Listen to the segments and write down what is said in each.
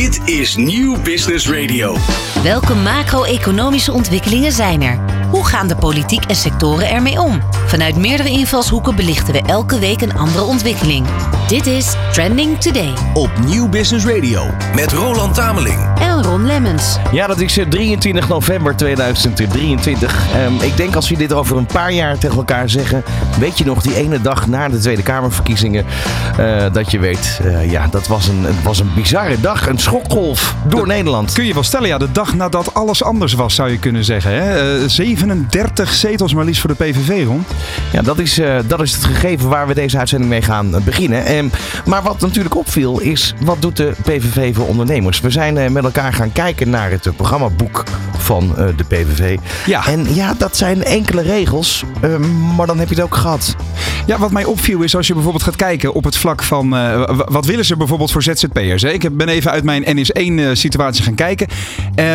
Dit is Nieuw Business Radio. Welke macro-economische ontwikkelingen zijn er? Hoe gaan de politiek en sectoren ermee om? Vanuit meerdere invalshoeken belichten we elke week een andere ontwikkeling. Dit is Trending Today Op Nieuw Business Radio. Met Roland Tameling. en Ron Lemmens. Ja, dat is eh, 23 november 2023. Ehm, ik denk als we dit over een paar jaar tegen elkaar zeggen. Weet je nog die ene dag na de Tweede Kamerverkiezingen? eh, dat je weet, eh, ja, dat was een, het was een bizarre dag. Een schokgolf door Nederland. Kun je wel stellen, ja, de dag nadat alles anders was, zou je kunnen zeggen. Hè? Eh, 37 zetels maar liefst voor de PVV, Ron. Ja, dat is, eh, dat is het gegeven waar we deze uitzending mee gaan eh, beginnen. Ehm, maar wat natuurlijk opviel is, wat doet de PVV voor ondernemers? We zijn eh, met elkaar gaan kijken naar het programmaboek van de PVV. Ja. En ja, dat zijn enkele regels, ehm, maar dan heb je het ook gehad. Ja, wat mij opviel is als je bijvoorbeeld gaat kijken op het vlak van... wat willen ze bijvoorbeeld voor ZZP'ers? Ik ben even uit mijn NS1-situatie gaan kijken.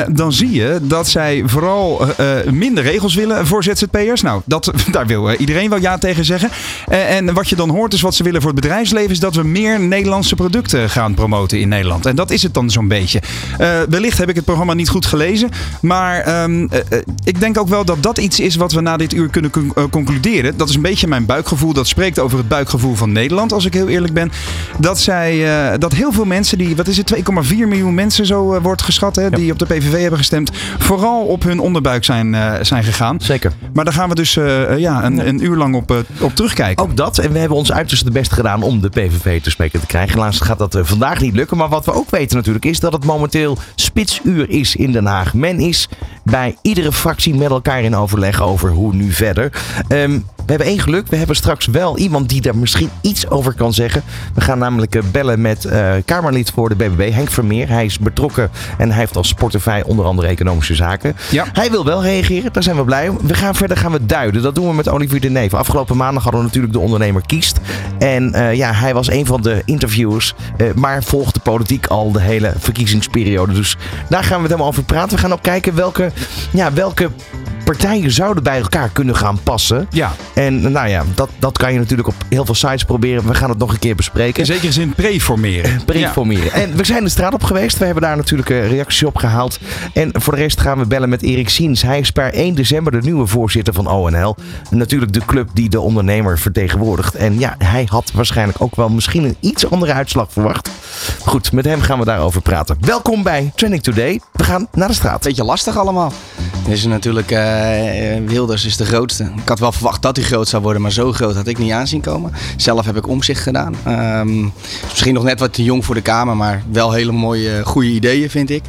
Dan zie je dat zij vooral minder regels willen voor ZZP'ers. Nou, dat, daar wil eh, iedereen wel ja tegen zeggen. Eh, en wat je dan hoort is wat ze willen voor het bedrijfsleven... is dat we meer Nederlandse producten gaan promoten in Nederland. En dat is het dan zo'n beetje. Eh, wellicht heb ik het programma niet goed gelezen. Maar ehm, eh, eh, ik denk ook wel dat dat iets is wat we na dit uur kunnen con- concluderen. Dat is een beetje mijn buikgevoel. Dat spreekt over het buikgevoel van Nederland, als ik heel eerlijk ben. Dat, zij, dat heel veel mensen, die, wat is het, 2,4 miljoen mensen zo wordt geschat, hè, die op de PVV hebben gestemd, vooral op hun onderbuik zijn, zijn gegaan. Zeker. Maar daar gaan we dus eh, eh, ja, een, een uur lang op, eh, op terugkijken. Ook dat. En we hebben ons uiterste best gedaan om de PVV te spreken te krijgen. Helaas gaat dat vandaag niet lukken. Maar wat we ook weten natuurlijk is dat het momenteel spitsuur is in Den Haag. Men is bij iedere fractie met elkaar in overleg over hoe nu verder. Ehm, we hebben één geluk. We hebben straks wel iemand die daar misschien iets over kan zeggen. We gaan namelijk eh, bellen met eh, Kamerlid voor de BBB, Henk Vermeer. Hij is betrokken en hij heeft als portefeuille onder andere economische zaken. Ja. Hij wil wel reageren, daar zijn we blij om. We gaan verder gaan we duiden. Dat doen we met Olivier de Neven. Afgelopen maandag hadden we natuurlijk de ondernemer kiest. En eh, ja, hij was een van de interviewers. maar volgt de politiek al de hele verkiezingsperiode. Dus daar gaan we het helemaal over praten. We gaan ook kijken welke, ja, welke partijen zouden bij elkaar kunnen gaan passen. Ja, En nou ja, dat, dat kan je natuurlijk op heel veel sites proberen. We gaan het nog een keer bespreken in zekere zin preformeren. pre-formeren. En we zijn de straat op geweest. We hebben daar natuurlijk eh, reacties op gehaald. En voor de rest gaan we bellen met Erik Siens. Hij is per 1 december de nieuwe voorzitter van ONL. Natuurlijk de club die de ondernemer vertegenwoordigt. En ja, hij had waarschijnlijk ook wel misschien een iets andere uitslag verwacht. Goed, met hem gaan we daarover praten. Welkom bij Trending Today. We gaan naar de straat. beetje lastig allemaal. Dus natuurlijk, eh, Wilders is de grootste. Ik had wel verwacht dat hij groot zou worden, maar zo groot had ik niet aanzien komen. Zelf heb ik omzicht gedaan. Ehm, is misschien nog net wat te jong voor de Kamer, maar wel hele mooie, goede ideeën vind ik.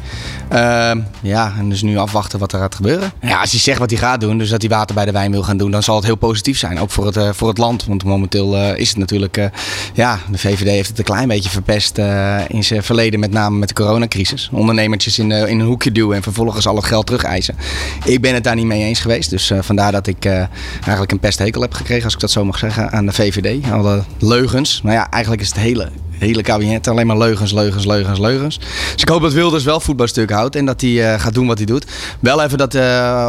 Ehm, ja, en dus nu afwachten wat er gaat gebeuren. Ja, als hij zegt wat hij gaat doen, dus dat hij water bij de wijn wil gaan doen, dan zal het heel positief zijn. Ook voor het, eh, voor het land. Want momenteel eh, is het natuurlijk, ja, de VVD heeft het een klein beetje verpest in zijn verleden, met name met de coronacrisis. Ondernemertjes in, in een hoekje duwen en vervolgens al het geld terugeisen. Ik ben het daar niet mee eens geweest. Dus eh, vandaar dat ik eh, eigenlijk een pesthekel heb gekregen, als ik dat zo mag zeggen, aan de VVD. Alle leugens. Nou ja, eigenlijk is het hele, hele kabinet alleen maar leugens, leugens, leugens, leugens. Dus ik hoop dat Wilders wel voetbalstuk houdt en dat hij eh, gaat doen wat hij doet. Wel even dat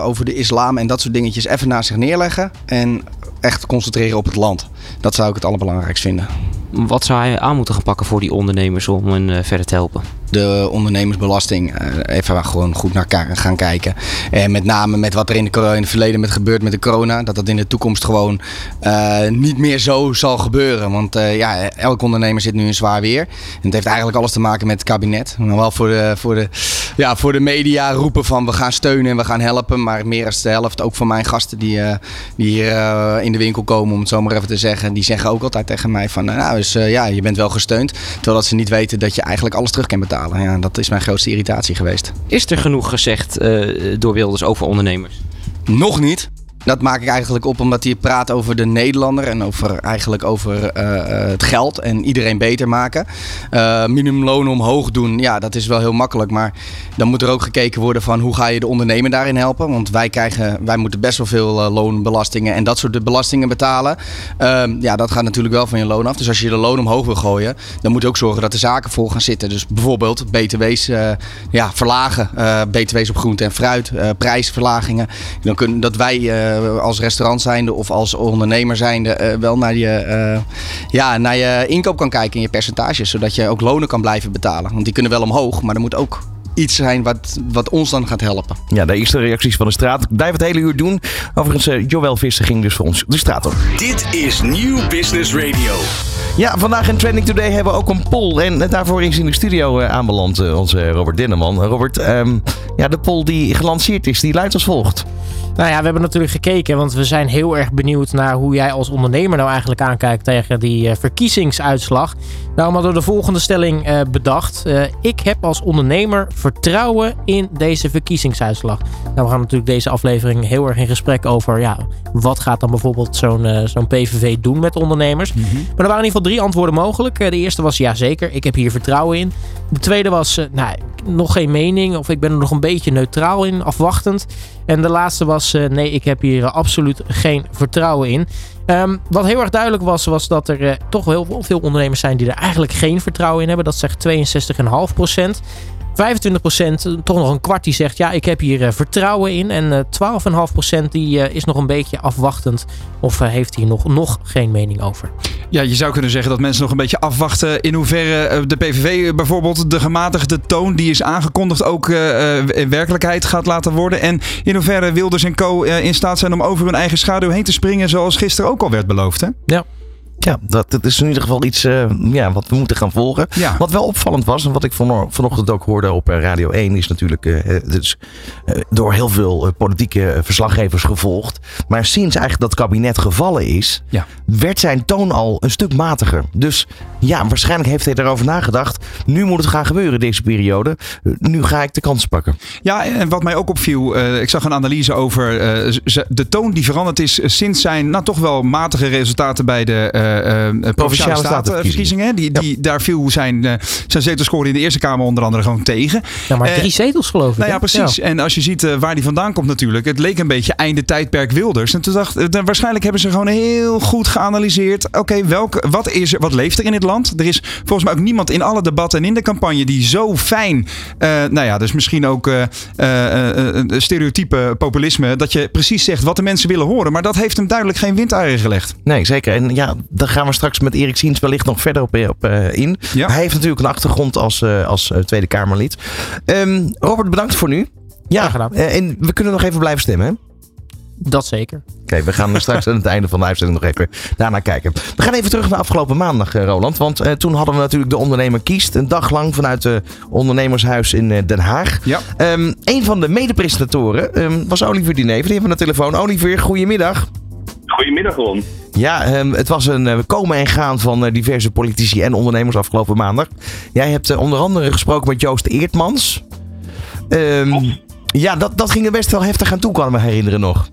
over de islam en dat soort dingetjes even naast zich neerleggen. En echt concentreren op het land. Dat zou ik het allerbelangrijkst vinden. Wat zou hij aan moeten gaan pakken voor die ondernemers om hen verder te helpen? De ondernemersbelasting eh, even gewoon goed naar gaan kijken. En met name met wat er in, de, in het verleden met gebeurt met de corona. Dat dat in de toekomst gewoon eh, niet meer zo zal gebeuren. Want eh, ja, elke ondernemer zit nu in zwaar weer. En het heeft eigenlijk alles te maken met het kabinet. Maar wel voor de, voor de, ja, voor de media roepen van we gaan steunen en we gaan helpen. Maar meer dan de helft, ook van mijn gasten die, die hier in de winkel komen, om het zo maar even te zeggen. Die zeggen ook altijd tegen mij van nou, dus, ja, je bent wel gesteund. Terwijl dat ze niet weten dat je eigenlijk alles terug kan betalen. Ja, dat is mijn grootste irritatie geweest. Is er genoeg gezegd eh, door Wilders over ondernemers? Nog niet. Dat maak ik eigenlijk op omdat hij praat over de Nederlander en over, eigenlijk over eh, eh, het geld en iedereen beter maken. Eh minimumloon omhoog doen, ja, dat is wel heel makkelijk. Maar dan moet er ook gekeken worden van hoe ga je de ondernemer daarin helpen. Want wij, krijgen, wij moeten best wel veel loonbelastingen en dat soort belastingen betalen. Ehm, ja, dat gaat natuurlijk wel van je loon af. Dus als je de loon omhoog wil gooien, dan moet je ook zorgen dat de zaken vol gaan zitten. Dus bijvoorbeeld BTW's ja, verlagen, eh, BTW's op groente en fruit, prijsverlagingen. Dan kunnen, dat wij eh, als restaurant zijnde of als ondernemer zijnde eh, wel naar je, eh, ja, naar je inkoop kan kijken en je percentages. Zodat je ook lonen kan blijven betalen. Want die kunnen wel omhoog, maar er moet ook iets zijn wat, wat ons dan gaat helpen. Ja, de eerste reacties van de straat. Ik blijf het hele uur doen. Overigens, eh, Joël Visser ging dus voor ons de straat op. Dit is Nieuw Business Radio. Ja, vandaag in Trending Today hebben we ook een poll. En daarvoor is in de studio eh, aanbeland eh, onze Robert Dinneman. Robert, ehm, ja, de poll die gelanceerd is, die luidt als volgt. Nou ja, we hebben natuurlijk gekeken, want we zijn heel erg benieuwd naar hoe jij als ondernemer nou eigenlijk aankijkt tegen die verkiezingsuitslag. Daarom hadden we de volgende stelling eh, bedacht. Eh, ik heb als ondernemer vertrouwen in deze verkiezingsuitslag. Nou, we gaan natuurlijk deze aflevering heel erg in gesprek over, ja, wat gaat dan bijvoorbeeld zo'n eh, zo'n PVV doen met ondernemers. Maar er waren in ieder geval drie antwoorden mogelijk. Eh, de eerste was ja zeker, ik heb hier vertrouwen in. De tweede was, eh, nou, nog geen mening of ik ben er nog een beetje neutraal in, afwachtend. En de laatste was, nee, ik heb hier absoluut geen vertrouwen in. Ehm, wat heel erg duidelijk was, was dat er toch heel veel ondernemers zijn die er eigenlijk geen vertrouwen in hebben. Dat zegt 62,5 procent. 25% eh, toch nog een kwart die zegt ja, ik heb hier eh, vertrouwen in. En eh 12,5% die eh, is nog een beetje afwachtend of heeft hier nog, nog geen mening over. Ja, je zou kunnen zeggen dat mensen nog een beetje afwachten in hoeverre de PVV bijvoorbeeld de gematigde toon die is aangekondigd ook in werkelijkheid gaat laten worden. En in hoeverre Wilders en Co. in staat zijn om over hun eigen schaduw heen te springen zoals gisteren ook al werd beloofd. Hè? Ja. Ja, dat, dat is in ieder geval iets eh, ja, wat we moeten gaan volgen. Ja. Wat wel opvallend was, en wat ik vano- vanochtend ook hoorde op eh, Radio 1, is natuurlijk eh, dus, door heel veel politieke verslaggevers gevolgd. Maar sinds eigenlijk dat kabinet gevallen is, Ja. werd zijn toon al een stuk matiger. Dus ja, waarschijnlijk heeft hij daarover nagedacht. Nu moet het gaan gebeuren deze periode. Nu ga ik de kans pakken. Ja, en wat mij ook opviel, ik zag een analyse over de toon die veranderd is sinds zijn nou, toch wel matige resultaten bij de eh, eh, provinciale statenverkiezingen. Die, die, Daar viel zijn, eh zijn zetelscore in de Eerste Kamer onder andere gewoon tegen. Ja, maar drie zetels geloof ik. Nou ja, precies. En als je ziet eh, waar die vandaan komt natuurlijk. Het leek een beetje einde tijdperk Wilders. En toen dacht ik, waarschijnlijk hebben ze gewoon heel goed geanalyseerd. Oké, welke wat, is er- wat leeft er in het land? Er is volgens mij ook niemand in alle debatten en in de campagne die zo fijn... eh, nou ja, dus misschien ook eh eh, eh, eh, stereotype populisme... dat je precies zegt wat de mensen willen horen. Maar dat heeft hem duidelijk geen windeieren gelegd. Nee, zeker. En ja, daar gaan we straks met Erik Siens wellicht nog verder op, op eh, in. Ja. Hij heeft natuurlijk een achtergrond als, eh, als eh, Tweede Kamerlid. Ehm, Robert, bedankt voor nu. Ja, Graag gedaan. eh, en we kunnen nog even blijven stemmen, hè? Dat zeker. Oké, we gaan straks aan het einde van de uitzending nog even daarnaar kijken. We gaan even terug naar afgelopen maandag, eh, Roland. Want eh, toen hadden we natuurlijk de ondernemer kiest. Een dag lang vanuit het ondernemershuis in eh, Den Haag. Ja. Ehm, een van de medepresentatoren ehm, was Olivier Dinever. Die hebben we aan de telefoon. Olivier, goedemiddag. Goedemiddag, Ron. Ja, ehm, het was een eh, komen en gaan van eh, diverse politici en ondernemers afgelopen maandag. Jij hebt eh, onder andere gesproken met Joost Eertmans. Ehm, ja, dat, dat ging er best wel heftig aan toe, kan ik me herinneren nog.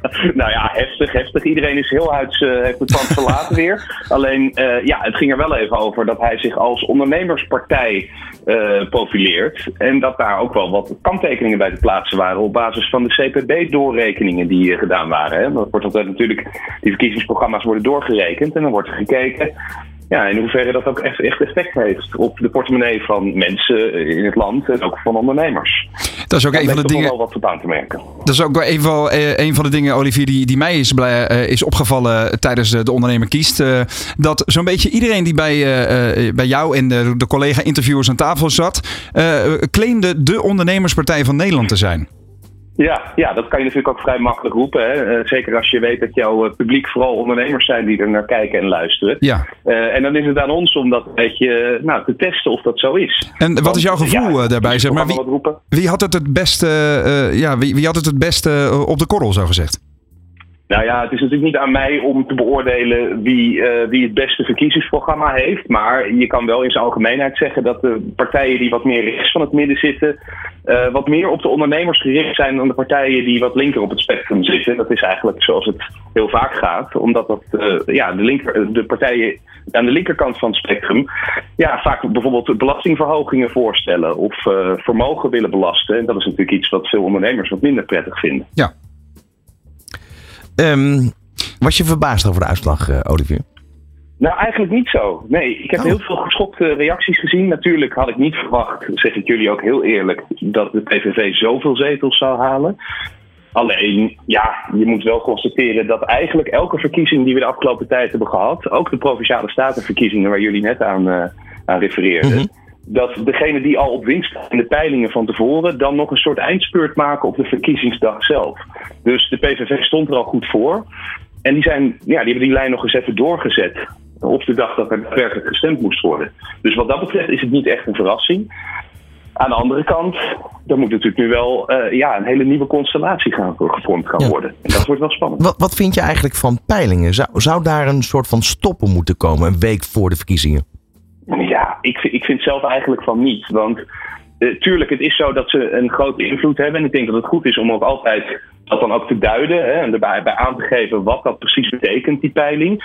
nou ja, heftig, heftig. Iedereen is heel huids, eh, heeft het pand verlaten weer. Alleen, eh, ja, het ging er wel even over dat hij zich als ondernemerspartij eh, profileert. En dat daar ook wel wat kanttekeningen bij te plaatsen waren op basis van de CPB-doorrekeningen die gedaan waren. Hè. Dat wordt altijd natuurlijk, die verkiezingsprogramma's worden doorgerekend en dan wordt er gekeken ja, in hoeverre dat ook echt, echt effect heeft op de portemonnee van mensen in het land en ook van ondernemers. Dat is ook Daar een van de dingen... wel wat op aan te merken. Dat is ook wel een van, eh, een van de dingen, Olivier, die, die mij is, blij- eh, is opgevallen tijdens de, de ondernemer kiest. eh, dat zo'n beetje iedereen die bij, bij jou en de, de collega-interviewers aan tafel zat, claimde de ondernemerspartij van Nederland te zijn. Ja, ja, dat kan je natuurlijk ook vrij makkelijk roepen. Hè? Eh, zeker als je weet dat jouw eh, publiek vooral ondernemers zijn die er naar kijken en luisteren. Ja. Eh, en dan is het aan ons om dat een beetje nou, te testen of dat zo is. En wat is jouw gevoel ja, daarbij? Zeg maar, wie, wel wat roepen. wie had het het beste, eh, ja, wie, wie had het het beste op de korrel, zo gezegd? Nou ja, het is natuurlijk niet aan mij om te beoordelen wie, wie het beste verkiezingsprogramma heeft. Maar je kan wel in zijn algemeenheid zeggen dat de partijen die wat meer rechts van het midden zitten, eh, wat meer op de ondernemers gericht zijn dan de partijen die wat linker op het spectrum zitten. Dat is eigenlijk zoals het heel vaak gaat, omdat dat, eh, ja, de, linker, de partijen aan de linkerkant van het spectrum ja, vaak bijvoorbeeld belastingverhogingen voorstellen of eh, vermogen willen belasten. En dat is natuurlijk iets wat veel ondernemers wat minder prettig vinden. Ja. Ehm, was je verbaasd over de uitslag, Olivier? Nou, eigenlijk niet zo. Nee, ik heb Oh. heel veel geschokte reacties gezien. Natuurlijk had ik niet verwacht, zeg ik jullie ook heel eerlijk, dat de PVV zoveel zetels zou halen. Alleen, ja, je moet wel constateren dat eigenlijk elke verkiezing die we de afgelopen tijd hebben gehad, ook de provinciale statenverkiezingen waar jullie net aan, uh, aan refereerden, Mhm. dat degene die al op winst in de peilingen van tevoren, dan nog een soort eindspurt maken op de verkiezingsdag zelf. Dus de PVV stond er al goed voor. En die, zijn, ja, die hebben die lijn nog eens even doorgezet op de dag dat er daadwerkelijk gestemd moest worden. Dus wat dat betreft is het niet echt een verrassing. Aan de andere kant, er moet natuurlijk nu wel eh, ja, een hele nieuwe constellatie gaan, gevormd gaan Ja. worden. En dat wordt wel spannend. Wat, wat vind je eigenlijk van peilingen? Zou, zou daar een soort van stoppen moeten komen een week voor de verkiezingen? Ja, ik, vind- ik vind zelf eigenlijk van niet. Want eh, tuurlijk, het is zo dat ze een grote invloed hebben. En ik denk dat het goed is om ook altijd dat dan ook te duiden. Hè, en erbij bij aan te geven wat dat precies betekent, die peiling.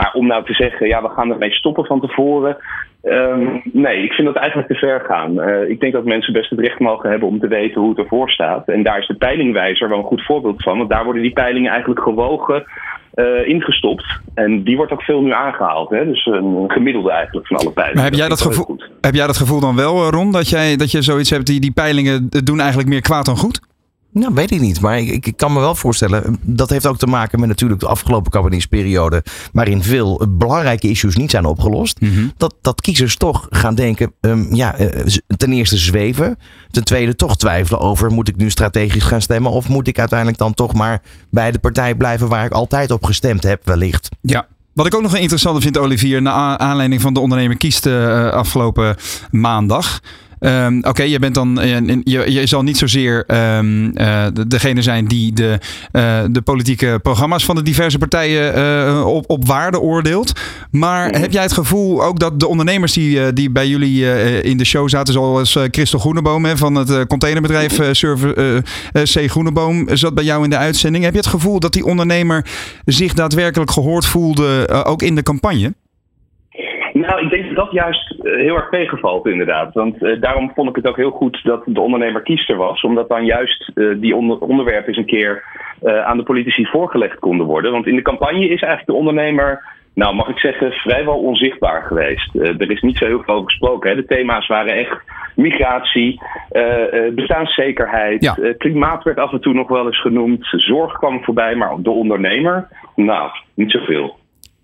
Maar om nou te zeggen, ja, we gaan ermee stoppen van tevoren. ehm, nee, ik vind dat eigenlijk te ver gaan. Eh, ik denk dat mensen best het recht mogen hebben om te weten hoe het ervoor staat. En daar is de peilingwijzer wel een goed voorbeeld van. Want daar worden die peilingen eigenlijk gewogen eh, ingestopt. En die wordt ook veel nu aangehaald. Hè? Dus een gemiddelde eigenlijk van alle peilingen. Maar heb jij dat, wel gevoel, heb jij dat gevoel dan wel, eh, Ron? Dat, jij, dat je zoiets hebt, die, die peilingen doen eigenlijk meer kwaad dan goed? Nou, weet ik niet. Maar ik, ik kan me wel voorstellen. Dat heeft ook te maken met natuurlijk de afgelopen kabinetsperiode. Waarin veel belangrijke issues niet zijn opgelost. Dat, dat kiezers toch gaan denken. ehm, ja, eh, ten eerste zweven. Ten tweede toch twijfelen over. Moet ik nu strategisch gaan stemmen? Of moet ik uiteindelijk dan toch maar bij de partij blijven waar ik altijd op gestemd heb, wellicht? Ja. Wat ik ook nog een interessante vind, Olivier, naar aanleiding van de ondernemer kiest eh, afgelopen maandag. Ehm, Oké, je bent dan. eh, je, je zal niet zozeer ehm, eh, de- degene zijn die de, eh, de politieke programma's van de diverse partijen op, op waarde oordeelt. Maar heb jij het gevoel ook dat de ondernemers die, die bij jullie in de show zaten, zoals Christel Groeneboom hè, van het containerbedrijf eh, Server, C. Groeneboom, zat bij jou in de uitzending. Heb je het gevoel dat die ondernemer zich daadwerkelijk gehoord voelde, ook in de campagne? Nou, ik denk dat dat juist eh, heel erg tegenvalt inderdaad. Want eh, daarom vond ik het ook heel goed dat de ondernemer kiester was. Omdat dan juist eh, die onder onderwerpen eens een keer aan de politici voorgelegd konden worden. Want in de campagne is eigenlijk de ondernemer, nou mag ik zeggen, vrijwel onzichtbaar geweest. Er is niet zo heel veel over gesproken. Hè. De thema's waren echt migratie, bestaanszekerheid, Ja. klimaat werd af en toe nog wel eens genoemd. Zorg kwam voorbij, maar de ondernemer, nou, niet zoveel.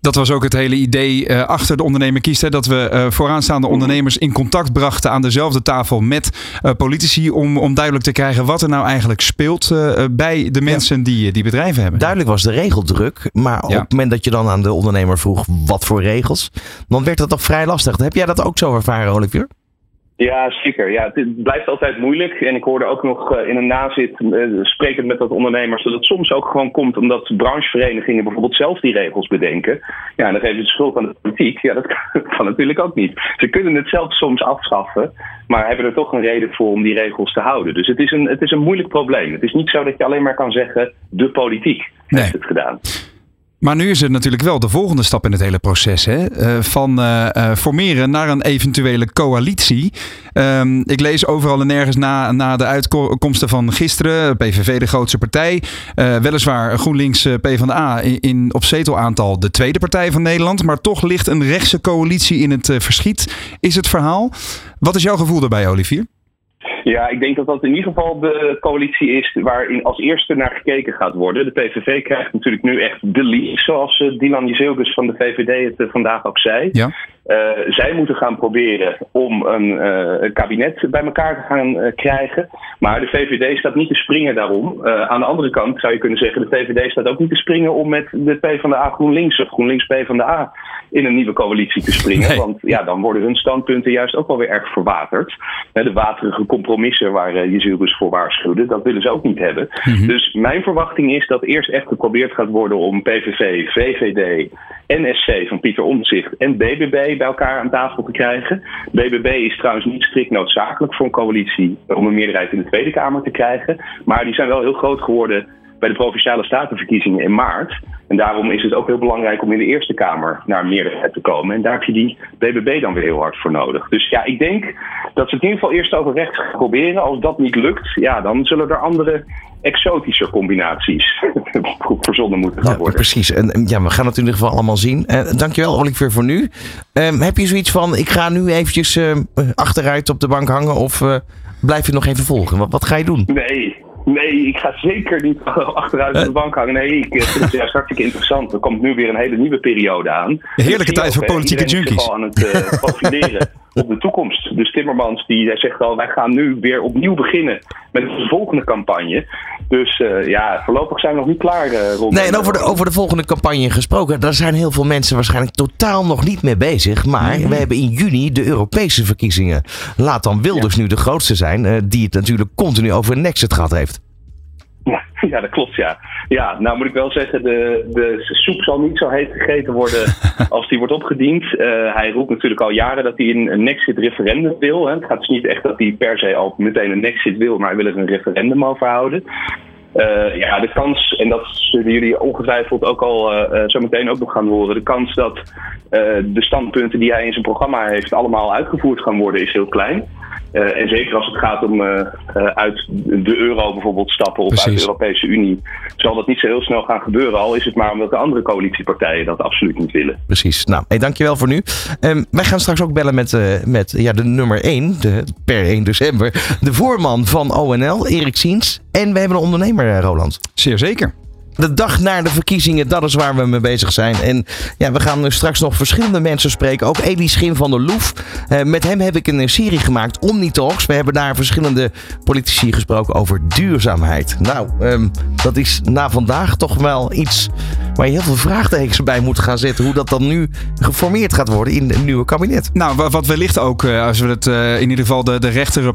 Dat was ook het hele idee eh, achter de ondernemer kiest. Hè, dat we eh, vooraanstaande ondernemers in contact brachten aan dezelfde tafel met eh, politici. Om, om duidelijk te krijgen wat er nou eigenlijk speelt bij de mensen die, die bedrijven hebben. Duidelijk was de regeldruk. Maar op Ja. het moment dat je dan aan de ondernemer vroeg wat voor regels. Dan werd dat toch vrij lastig. Heb jij dat ook zo ervaren, Olivier? Ja, zeker. Ja, het blijft altijd moeilijk. En ik hoorde ook nog eh, in een nazit, eh, sprekend met dat ondernemers, dat het soms ook gewoon komt omdat brancheverenigingen bijvoorbeeld zelf die regels bedenken. Ja, en dan geven ze de schuld aan de politiek. Ja, dat kan, kan natuurlijk ook niet. Ze kunnen het zelf soms afschaffen, maar hebben er toch een reden voor om die regels te houden. Dus het is een, het is een moeilijk probleem. Het is niet zo dat je alleen maar kan zeggen, de politiek Nee. heeft het gedaan. Maar nu is het natuurlijk wel de volgende stap in het hele proces. Hè? Eh, van eh, eh, formeren naar een eventuele coalitie. Ehm, ik lees overal en nergens na, na de uitkomsten van gisteren. PVV de grootste partij. Weliswaar GroenLinks PvdA in, in, op zetelaantal de tweede partij van Nederland. Maar toch ligt een rechtse coalitie in het verschiet. Is het verhaal. Wat is jouw gevoel daarbij, Olivier? Ja, ik denk dat dat in ieder geval de coalitie is waarin als eerste naar gekeken gaat worden. De PVV krijgt natuurlijk nu echt de lead, zoals eh, Dylan Jezeelbus van de VVD het eh, vandaag ook zei. Ja. Eh, zij moeten gaan proberen om een, eh, kabinet bij elkaar te gaan eh, krijgen. Maar de VVD staat niet te springen daarom. Aan de andere kant zou je kunnen zeggen, de VVD staat ook niet te springen om met de PvdA GroenLinks of GroenLinks PvdA in een nieuwe coalitie te springen. Nee. Want ja, dan worden hun standpunten juist ook wel weer erg verwaterd. De waterige compromissen waar Jezielbus voor waarschuwde, dat willen ze ook niet hebben. Dus mijn verwachting is dat eerst echt geprobeerd gaat worden om PVV, VVD, NSC van Pieter Omtzigt en BBB bij elkaar aan tafel te krijgen. BBB is trouwens niet strikt noodzakelijk voor een coalitie om een meerderheid in de Tweede Kamer te krijgen. Maar die zijn wel heel groot geworden bij de provinciale statenverkiezingen in maart. En daarom is het ook heel belangrijk om in de Eerste Kamer naar een meerderheid te komen. En daar heb je die BBB dan weer heel hard voor nodig. Dus ja, ik denk dat ze het in ieder geval eerst over rechts proberen. Als dat niet lukt, ja, dan zullen er andere exotische combinaties verzonnen moeten gaan Ja, worden. precies. En ja, we gaan het in ieder geval allemaal zien. Eh, dankjewel, Olivier, voor nu. Ehm, heb je zoiets van, ik ga nu eventjes eh, achteruit op de bank hangen of eh, blijf je nog even volgen? Wat, wat ga je doen? Nee, Nee, ik ga zeker niet achteruit op de bank hangen. Nee, ik vind het juist hartstikke interessant. Er komt nu weer een hele nieuwe periode aan. Heerlijke tijd voor politieke junkies. al aan het eh, profileren op de toekomst. Dus Timmermans die zegt al, wij gaan nu weer opnieuw beginnen met de volgende campagne. Dus eh, ja, voorlopig zijn we nog niet klaar eh rond. Nee, en over de, over de volgende campagne gesproken. Daar zijn heel veel mensen waarschijnlijk totaal nog niet mee bezig. Maar we hebben in juni de Europese verkiezingen. Laat dan Wilders nu de grootste zijn. eh, die het natuurlijk continu over Nexit gehad heeft. Ja, ja, dat klopt, ja. Ja, nou moet ik wel zeggen, de, de soep zal niet zo heet gegeten worden als die wordt opgediend. Eh, hij roept natuurlijk al jaren dat hij een, een Nexit-referendum wil. Hè. Het gaat dus niet echt dat hij per se al meteen een Nexit wil, maar hij wil er een referendum over houden. Eh, ja, de kans, en dat zullen jullie ongetwijfeld ook al eh, zo meteen ook nog gaan horen. De kans dat de standpunten die hij in zijn programma heeft allemaal uitgevoerd gaan worden is heel klein. Eh, en zeker als het gaat om eh, eh, uit de euro bijvoorbeeld stappen of uit de Europese Unie, zal dat niet zo heel snel gaan gebeuren. Al is het maar omdat de andere coalitiepartijen dat absoluut niet willen. Precies. Nou, hey, dankjewel voor nu. Ehm, wij gaan straks ook bellen met, eh, met ja, de nummer 1, de, per 1 december. De voorman van ONL, Erik Siens. En we hebben een ondernemer, Roland. Zeer zeker. De dag na de verkiezingen, dat is waar we mee bezig zijn. En ja, we gaan straks nog verschillende mensen spreken. Ook Elie Schim van der Loef. Eh, met hem heb ik een serie gemaakt, Omnitalks. We hebben daar verschillende politici gesproken over duurzaamheid. Nou, ehm, dat is na vandaag toch wel iets waar je heel veel vraagtekens bij moet gaan zetten. Hoe dat dan nu geformeerd gaat worden in een nieuwe kabinet. Nou, wa- wat wellicht ook, eh, als we het eh, in ieder geval de, de rechtere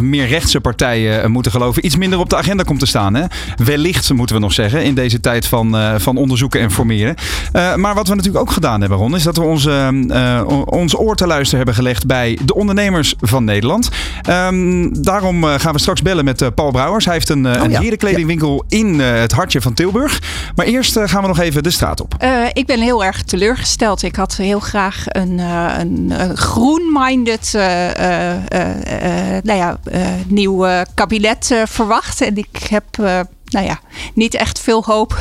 meer rechtse partijen moeten geloven, iets minder op de agenda komt te staan. Hè? Wellicht, moeten we nog zeggen, in deze tijd van, eh, van onderzoeken en formeren. Eh, maar wat we natuurlijk ook gedaan hebben, Ron, is dat we onze, eh, ons oor te luisteren hebben gelegd bij de ondernemers van Nederland. Ehm, daarom gaan we straks bellen met Paul Brouwers. Hij heeft een, Oh een ja. herenkledingwinkel in het hartje van Tilburg. Maar eerst gaan we nog even de straat op. Ik ben heel erg teleurgesteld. Ik had heel graag een, een, een groen-minded nou ja, nieuw kabinet verwacht. En ik heb nou ja, niet echt veel hoop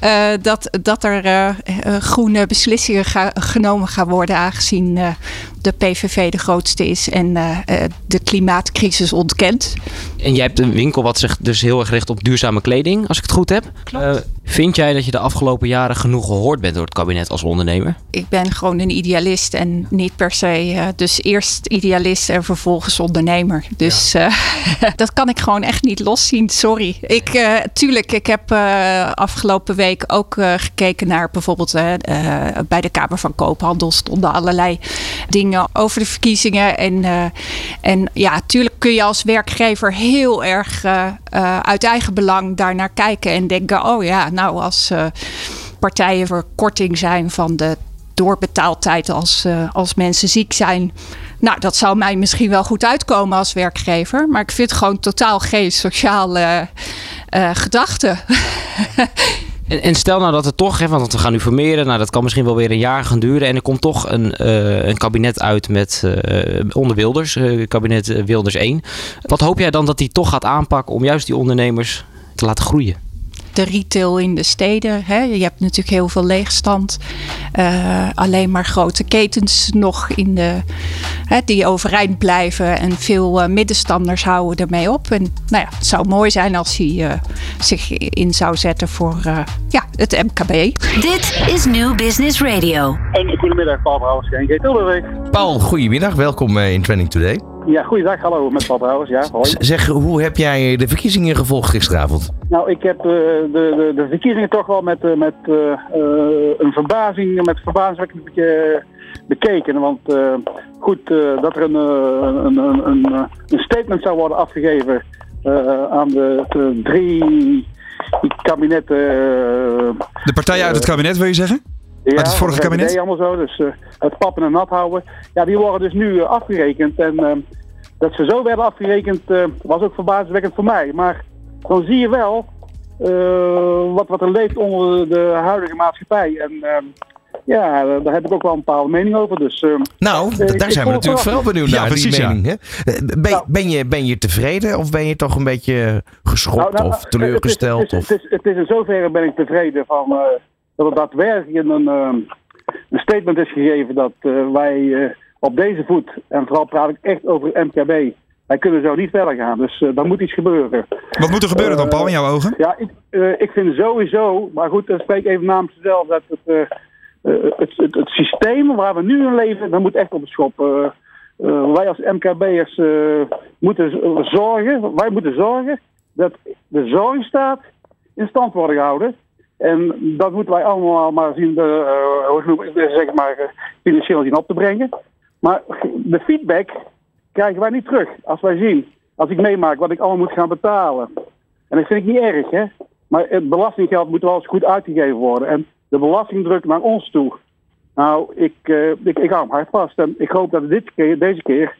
eh, dat, dat er eh, eh, groene beslissingen ga- genomen gaan worden. Aangezien de PVV de grootste is en eh, eh, de klimaatcrisis ontkent. En jij hebt een winkel wat zich dus heel erg richt op duurzame kleding, als ik het goed heb. Klopt. Eh, vind jij dat je de afgelopen jaren genoeg gehoord bent door het kabinet als ondernemer? ik ben gewoon een idealist en niet per se. dus eerst idealist en vervolgens ondernemer. Dus dat kan ik gewoon echt niet loszien. Sorry. Ik, tuurlijk, ik heb afgelopen week ook gekeken naar bijvoorbeeld bij de Kamer van Koophandel stonden allerlei dingen over de verkiezingen. En, eh, en ja, tuurlijk kun je als werkgever heel erg eh, eh, uit eigen belang daarnaar kijken en denken: oh ja, nou als. partijen voor korting zijn van de doorbetaaltijd als, als mensen ziek zijn. Nou, dat zou mij misschien wel goed uitkomen als werkgever. Maar ik vind gewoon totaal geen sociale gedachte. En, en stel nou dat het toch, hè, want we gaan nu formeren, nou dat kan misschien wel weer een jaar gaan duren. En er komt toch een, eh, een kabinet uit met eh, onder Wilders, eh, kabinet Wilders 1. Wat hoop jij dan dat die toch gaat aanpakken om juist die ondernemers te laten groeien? De retail in de steden. Hè? Je hebt natuurlijk heel veel leegstand. Eh, alleen maar grote ketens nog in de, hè, die overeind blijven. En veel eh, middenstanders houden ermee op. En nou ja, het zou mooi zijn als hij eh, zich in zou zetten voor eh, ja, het MKB. Dit is New Business Radio. En goedemiddag, Paul Brouwers. Paul, goedemiddag. Welkom eh, in Trending Today. Ja, goeiedag, hallo, met Paul Brouwers, ja, hoi. Zeg, hoe heb jij de verkiezingen gevolgd gisteravond? Nou, ik heb eh, de, de, de verkiezingen toch wel met, eh, met eh, een verbazing, met verbazingwekkend be- bekeken. Want goed, dat er een, een, een, een, een statement zou worden afgegeven aan de, de drie kabinetten. De partijen uit het kabinet, wil je zeggen? Ja, het vorige kabinet? allemaal zo, dus eh, het pappen en nat houden. Ja, die worden dus nu eh, afgerekend. En eh, dat ze zo werden afgerekend eh, was ook verbazingwekkend voor mij. Maar dan zie je wel eh, wat, wat er leeft onder de huidige maatschappij. En eh, ja, daar heb ik ook wel een bepaalde mening over. Dus, eh, Nou, ik- daar ik zijn we natuurlijk wel- vooral benieuwd Ja, naar, precies, die ja. mening. Hè? Ben, Nou. ben, je, ben je tevreden of ben je toch een beetje geschokt Nou, nou, of het teleurgesteld? is- Het of... is, het, is, het is in zoverre ben ik tevreden van eh, dat er daadwerkelijk een, eh, een statement is gegeven dat eh, wij eh, op deze voet, en vooral praat ik echt over het MKB, wij kunnen zo niet verder gaan. Dus uh, dan moet iets gebeuren. Wat moet er gebeuren dan, Paul, in jouw ogen? Ja, ik, ik vind sowieso, maar goed, dan spreek ik even namens mezelf, dat het, het, het, het, systeem waar we nu in leven, dat moet echt op de schop. wij als MKB'ers moeten zorgen, wij moeten zorgen dat de zorgstaat in stand worden gehouden. En dat moeten wij allemaal maar zien, de, uh, zeg maar, financieel zien op te brengen. Maar de feedback krijgen wij niet terug. Als wij zien, als ik meemaak wat ik allemaal moet gaan betalen. En dat vind ik niet erg, hè. Maar het belastinggeld moet wel eens goed uitgegeven worden. En de belastingdruk naar ons toe. Nou, ik, uh, ik, ik hou hem hard vast. En ik hoop dat dit keer, deze keer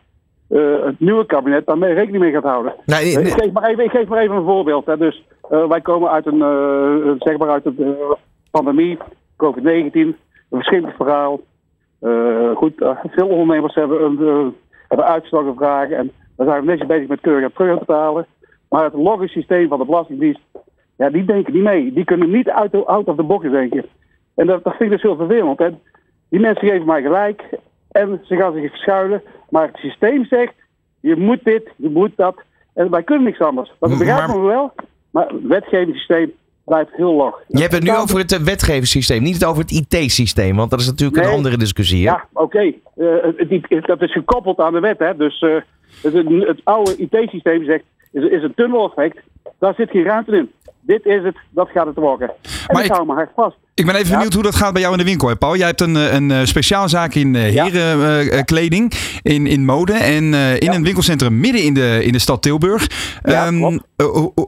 uh, het nieuwe kabinet daarmee rekening mee gaat houden. Nee, nee. Ik, geef maar even, ik geef maar even een voorbeeld. Hè. Dus uh, wij komen uit een, uh, zeg maar uit de pandemie, COVID-19, een verschillend verhaal. goed, veel ondernemers hebben, een, hebben gevraagd en we zijn netjes bezig met keurig terug te betalen. Maar het logisch systeem van de Belastingdienst, ja, die denken niet mee. Die kunnen niet out, out of the box denken. En dat, dat vind ik dus heel vervelend. Hè. Die mensen geven mij gelijk en ze gaan zich verschuilen. Maar het systeem zegt, je moet dit, je moet dat. En wij kunnen niks anders. Dat begrijpen we wel. Maar het wetgevingssysteem blijft heel log. Je hebt het nu over het wetgevingssysteem, niet over het IT-systeem. Want dat is natuurlijk een andere discussie. Hè? Ja, oké. Eh, dat is gekoppeld aan de wet. Hè? Dus uh, het, het, oude IT-systeem zegt, is, is een tunnel-effect. Daar zit geen ruimte in. Dit is het, dat gaat het worden. En maar ik hou me hard vast. Ik ben even benieuwd hoe dat gaat bij jou in de winkel, hè, Paul. Jij hebt een, eh, een eh, speciaalzaak in uh, herenkleding, in, in mode en in een winkelcentrum midden in de, in de stad Tilburg. Um,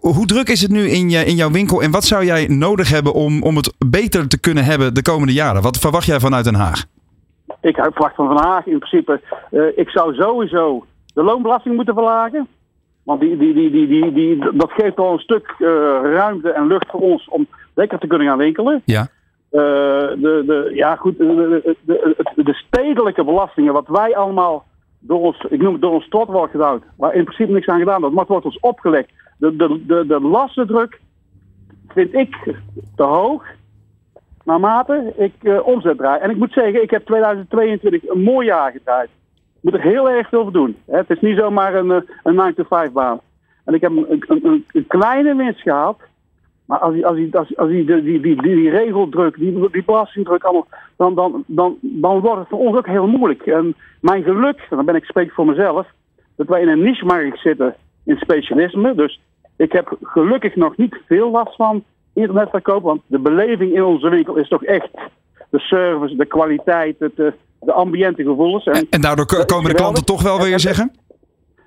hoe druk is het nu in, je, in jouw winkel en wat zou jij nodig hebben om, om het beter te kunnen hebben de komende jaren? Wat verwacht jij vanuit Den Haag? Ik verwacht van Den Haag in principe, ik zou sowieso de loonbelasting moeten verlagen. Want die, die, die, die, die, die, dat geeft al een stuk ruimte en lucht voor ons om lekker te kunnen gaan winkelen. Ja. Uh, de, de, ja, goed, de, de, de, stedelijke belastingen, wat wij allemaal door ons, ik noem het door ons tot wordt gedaan, waar in principe niks aan gedaan wordt, maar het wordt ons opgelegd. De, de, de, de lastendruk vind ik te hoog, naarmate ik uh, omzet draai. En ik moet zeggen, ik heb 2022 een mooi jaar gedraaid. Moet er heel erg veel voor doen. Het is niet zomaar een, eh, een 9-to-5 baan. En ik heb een, kleine winst gehad. Maar als die, als die, als, die, die, die, die, regeldruk, die, die belastingdruk allemaal, dan, dan, dan, dan wordt het voor ons ook heel moeilijk. En mijn geluk, en dan ben ik spreek voor mezelf, dat wij in een niche-markt zitten in specialisme. Dus ik heb gelukkig nog niet veel last van internetverkoop, want de beleving in onze winkel is toch echt de service, de kwaliteit, het, de, ambiënte gevoelens. En, en daardoor komen de klanten toch wel, wil je zeggen?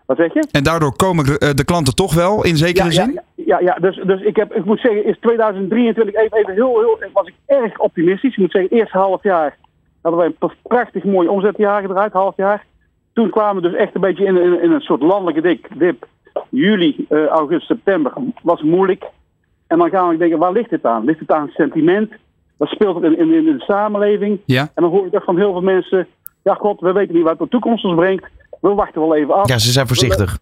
Wat zeg je? En daardoor komen de, de klanten toch wel, in zekere ja, zin? Ja, ja, dus, dus ik, heb, ik moet zeggen, is 2023 even, even heel, heel, was ik erg optimistisch. Ik moet zeggen, eerste half jaar hadden wij een prachtig mooi omzetjaar gedraaid, half jaar. Toen kwamen we dus echt een beetje in, in, in een soort landelijke dik, dip. Juli, uh, augustus, september was moeilijk. En dan gaan we denken, waar ligt het aan? Ligt het aan sentiment? Wat speelt het in, in, in de samenleving? Ja. En dan hoor ik toch van heel veel mensen, ja god, we weten niet wat de toekomst ons brengt. We wachten wel even af. Ja, ze zijn voorzichtig.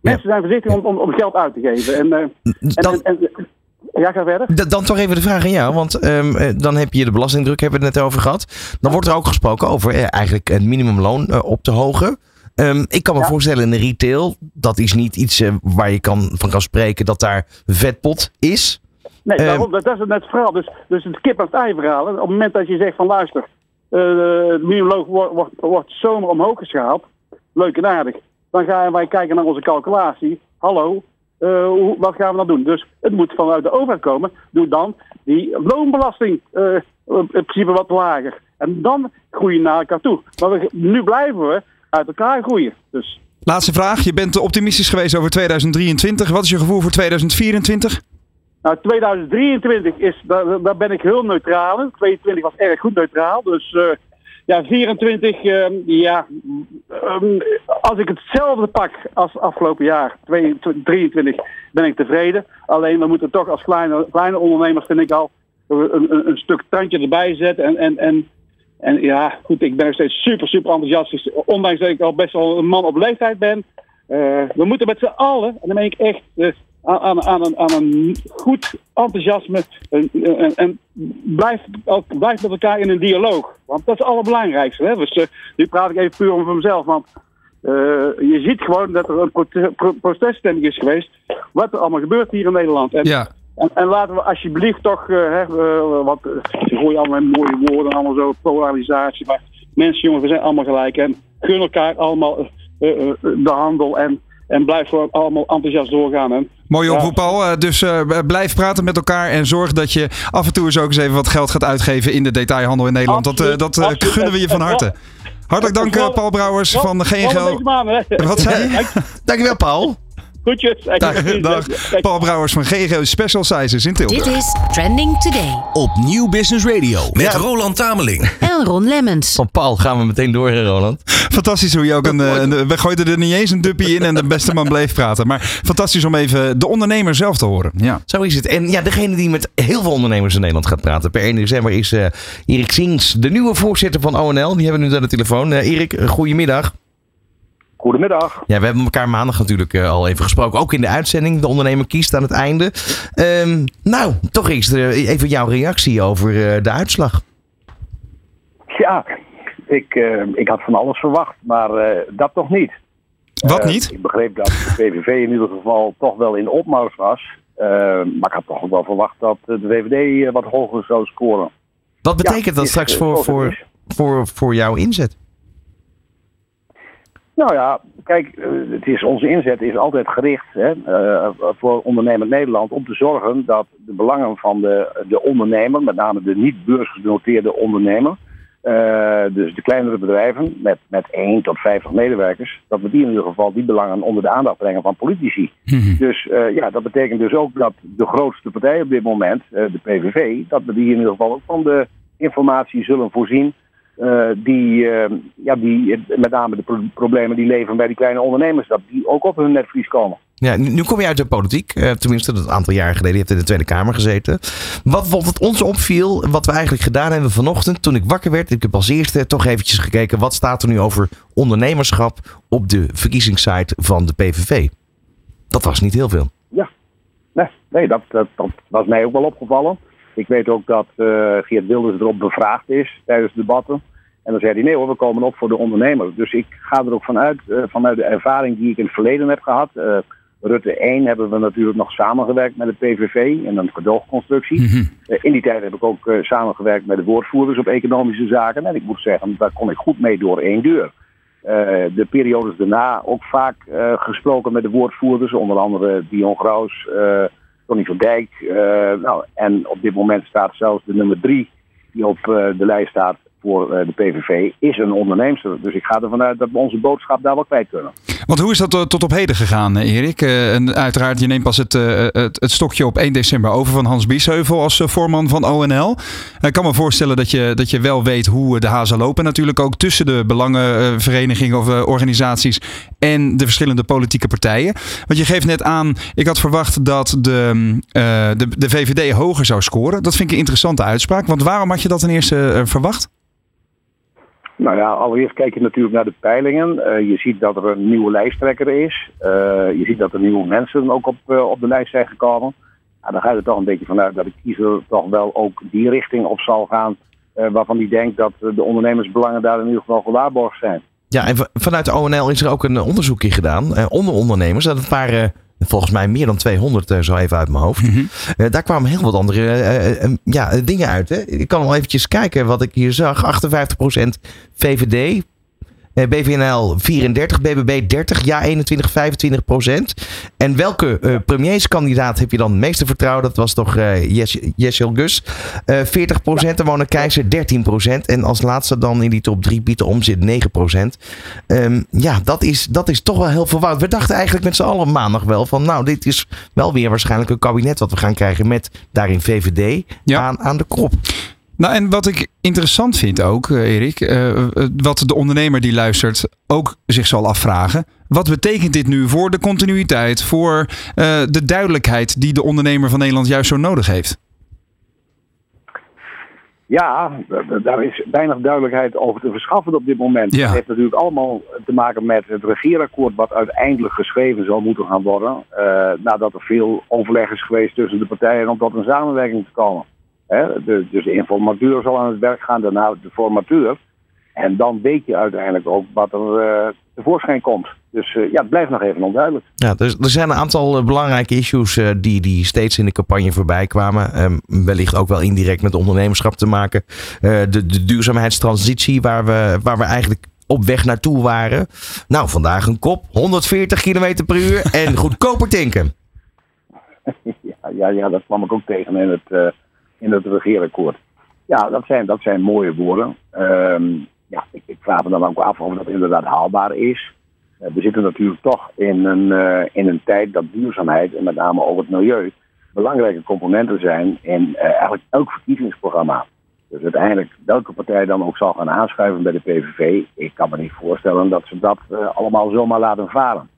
Mensen zijn voorzichtig om, om, om, geld uit te geven. En, uh, dan, en, en, ja, ga verder. Dan toch even de vraag aan jou, want um, dan heb je de belastingdruk, hebben we het net over gehad. Dan wordt er ook gesproken over eh, eigenlijk het minimumloon uh, op te hogen. Um, ik kan me ja. voorstellen in de retail, dat is niet iets uh, waar je kan, van kan spreken dat daar vetpot is. Nee, daarom, dat is het net verhaal. Dus, dus het kip en het ei verhaal. Op het moment dat je zegt van luister, het minimumloon wordt, wordt, wordt zomaar omhoog geschaald. Leuk en aardig. Dan gaan wij kijken naar onze calculatie. Hallo, uh, hoe, wat gaan we dan doen? Dus het moet vanuit de overheid komen. Doe dan die loonbelasting uh, in principe wat lager. En dan groei je naar elkaar toe. Maar we, nu blijven we uit elkaar groeien. Dus. Laatste vraag. Je bent optimistisch geweest over 2023. Wat is je gevoel voor 2024? Nou, 2023 is, daar, daar ben ik heel neutraal in. 2022 was erg goed neutraal. Dus uh, ja, 24, uh, ja, um, als ik hetzelfde pak als afgelopen jaar, 23, ben ik tevreden. Alleen we moeten toch als kleine, kleine ondernemers, vind ik al, een, een, een stuk tandje erbij zetten. En, en, en, en ja, goed, ik ben nog steeds super, super enthousiast. Ondanks dat ik al best wel een man op leeftijd ben. Uh, we moeten met z'n allen, en dan meen ik echt, uh, aan, aan, aan, een, aan een goed enthousiasme. En, en, en blijf, blijf met elkaar in een dialoog. Want dat is het allerbelangrijkste. Hè? Dus uh, nu praat ik even puur over mezelf. Want eh, je ziet gewoon dat er een prote- pro- proteststemming is geweest. Wat er allemaal gebeurt hier in Nederland. En, Ja. en, en laten we alsjeblieft toch, eh, hè, eh, wat, eh, ze gooien allemaal mooie woorden, allemaal zo, polarisatie. Maar mensen, jongens, we zijn allemaal gelijk. En gun elkaar allemaal eh, eh, eh, de handel en, en blijf gewoon allemaal enthousiast doorgaan. En, Mooie Ja. oproep al. Eh, Dus eh, blijf praten met elkaar en zorg dat je af en toe eens ook eens even wat geld gaat uitgeven in de detailhandel in Nederland. Dat, eh, Absoluut, dat gunnen we je van harte. Hartelijk dank Paul Brouwers van maand, hè. Wat zei je? Dankjewel, Paul. Goedjes. Dag, dag. Paul Brouwers van GGO Special Sizes in Tilburg. Dit is Trending Today. Op Nieuw Business Radio met Ja. Roland Tameling. En Ron Lemmens. Van Paul gaan we meteen door, hè, Roland. Fantastisch hoe je ook een, eh, een- We gooiden er niet eens een duppie in en de beste man bleef praten. Maar fantastisch om even de ondernemer zelf te horen. Ja. Zo is het. En ja, degene die met heel veel ondernemers in Nederland gaat praten per 1 december is eh Erik Sings, de nieuwe voorzitter van ONL. Die hebben we nu aan de telefoon. Eh Erik, goedemiddag. Goedemiddag. Ja, we hebben elkaar maandag natuurlijk eh, al even gesproken. Ook in de uitzending. De ondernemer kiest aan het einde. Ehm, nou, toch eerst eh, even jouw reactie over eh, de uitslag. Ja, ik, eh, ik had van alles verwacht, maar eh, dat toch niet. Wat niet? Ik begreep dat de PVV in ieder geval toch wel in opmars was. Eh, maar ik had toch ook wel verwacht dat de VVD wat hoger zou scoren. Wat betekent Ja, dat straks voor, voor, voor, voor jouw inzet? Nou ja, kijk, eh, het is, onze inzet is altijd gericht hè, eh, voor ondernemend Nederland om te zorgen dat de belangen van de, de ondernemer, met name de niet beursgenoteerde ondernemer, eh, dus de kleinere bedrijven met, met 1 tot 50 medewerkers, dat we die in ieder geval die belangen onder de aandacht brengen van politici. Dus eh, ja, dat betekent dus ook dat de grootste partij op dit moment, de PVV, dat we die in ieder geval ook van de informatie zullen voorzien. Eh, die, eh, ja, die met name de pro- problemen die leven bij die kleine ondernemers, dat die ook op hun netvlies komen. Ja, nu, nu kom je uit de politiek. eh, tenminste, dat een aantal jaar geleden. Je hebt in de Tweede Kamer gezeten. Wat, wat het ons opviel, wat we eigenlijk gedaan hebben vanochtend. Toen ik wakker werd, ik heb als eerste toch eventjes gekeken. Wat staat er nu over ondernemerschap op de verkiezingssite van de PVV? Dat was niet heel veel. Nee, nee dat, dat, dat was mij ook wel opgevallen. Ik weet ook dat eh, Geert Wilders erop bevraagd is tijdens debatten. En dan zei hij, nee hoor, we komen op voor de ondernemer. Dus ik ga er ook vanuit, eh, vanuit de ervaring die ik in het verleden heb gehad. Eh, Rutte 1 hebben we natuurlijk nog samengewerkt met de PVV in een gedoogconstructie. Eh, in die tijd heb ik ook samengewerkt met de woordvoerders op economische zaken. En ik moet zeggen, daar kon ik goed mee door één deur. De periodes daarna ook vaak gesproken met de woordvoerders, onder andere Dion Graus, Tony van Dijk. eh, nou, en op dit moment staat zelfs de nummer drie die op eh, de lijst staat voor eh, de PVV, is een onderneemster. Dus ik ga ervan uit dat we onze boodschap daar wel kwijt kunnen. Want hoe is dat eh, tot op heden gegaan, eh, Erik? Uiteraard, je neemt pas het, het, stokje op 1 december over van Hans Biesheuvel als voorman van ONL. Ik kan me voorstellen dat je, dat je wel weet hoe de hazen lopen. Natuurlijk ook tussen de belangenverenigingen of organisaties en de verschillende politieke partijen. Want je geeft net aan, ik had verwacht dat de, mm, de, de VVD hoger zou scoren. Dat vind ik een interessante uitspraak. Want waarom had je dat ten eerste verwacht? Nou ja, allereerst kijk je natuurlijk naar de peilingen. Eh, je ziet dat er een nieuwe lijsttrekker is. Eh, je ziet dat er nieuwe mensen ook op, eh, op de lijst zijn gekomen. Nou, dan ga je er toch een beetje vanuit dat de kiezer toch wel ook die richting op zal gaan. waarvan die denkt dat de ondernemersbelangen daar in ieder geval gewaarborgd zijn. Ja, en vanuit de ONL is er ook een onderzoekje gedaan eh, onder ondernemers. Dat waren volgens mij meer dan 200, eh, zo even uit mijn hoofd. Eh, daar kwamen heel wat andere eh, ja, dingen uit. Hè. Ik kan wel eventjes kijken wat ik hier zag. 58% VVD. BVNL 34, BBB 30, ja 21, 25 procent. En welke eh, premierskandidaat heb je dan het meeste vertrouwen? Dat was toch Jessel Gus. Eh 40 procent, en Mona Keizer 13 procent. En als laatste dan in die top 3 Pieter Omzit 9 procent. Ehm, ja, dat is, dat is toch wel heel verwarrend. We dachten eigenlijk met z'n allen maandag wel van... nou, dit is wel weer waarschijnlijk een kabinet wat we gaan krijgen... met daarin VVD aan, aan de kop. Nou, en wat ik interessant vind ook, eh, Erik, eh, eh, wat de ondernemer die luistert ook zich zal afvragen. Wat betekent dit nu voor de continuïteit, voor de duidelijkheid die de ondernemer van Nederland juist zo nodig heeft? Ja, daar is weinig duidelijkheid over te verschaffen op dit moment. Ja. Het heeft natuurlijk allemaal te maken met het regeerakkoord wat uiteindelijk geschreven zal moeten gaan worden. eh, nadat er veel overleg is geweest tussen de partijen om tot een samenwerking te komen. Hè, de, dus de informateur zal aan het werk gaan, daarna de formateur. En dan weet je uiteindelijk ook wat er, eh, tevoorschijn komt. Dus eh, ja, het blijft nog even onduidelijk. Ja, dus er zijn een aantal eh, belangrijke issues die, die steeds in de campagne voorbij kwamen. Ehm, wellicht ook wel indirect met ondernemerschap te maken. De, de duurzaamheidstransitie waar we, waar we eigenlijk op weg naartoe waren. Nou, vandaag een kop. 140 km per uur en goedkoper tanken. ja, ja, ja, dat kwam ik ook tegen in het, in het regeerakkoord. Ja, dat zijn, dat zijn mooie woorden. Ehm, ja, ik, ik vraag me dan ook af of dat inderdaad haalbaar is. Eh, we zitten natuurlijk toch in een, eh, in een tijd dat duurzaamheid en met name ook het milieu belangrijke componenten zijn in eh, eigenlijk elk verkiezingsprogramma. Dus uiteindelijk, welke partij dan ook zal gaan aanschuiven bij de PVV, ik kan me niet voorstellen dat ze dat allemaal zomaar laten varen.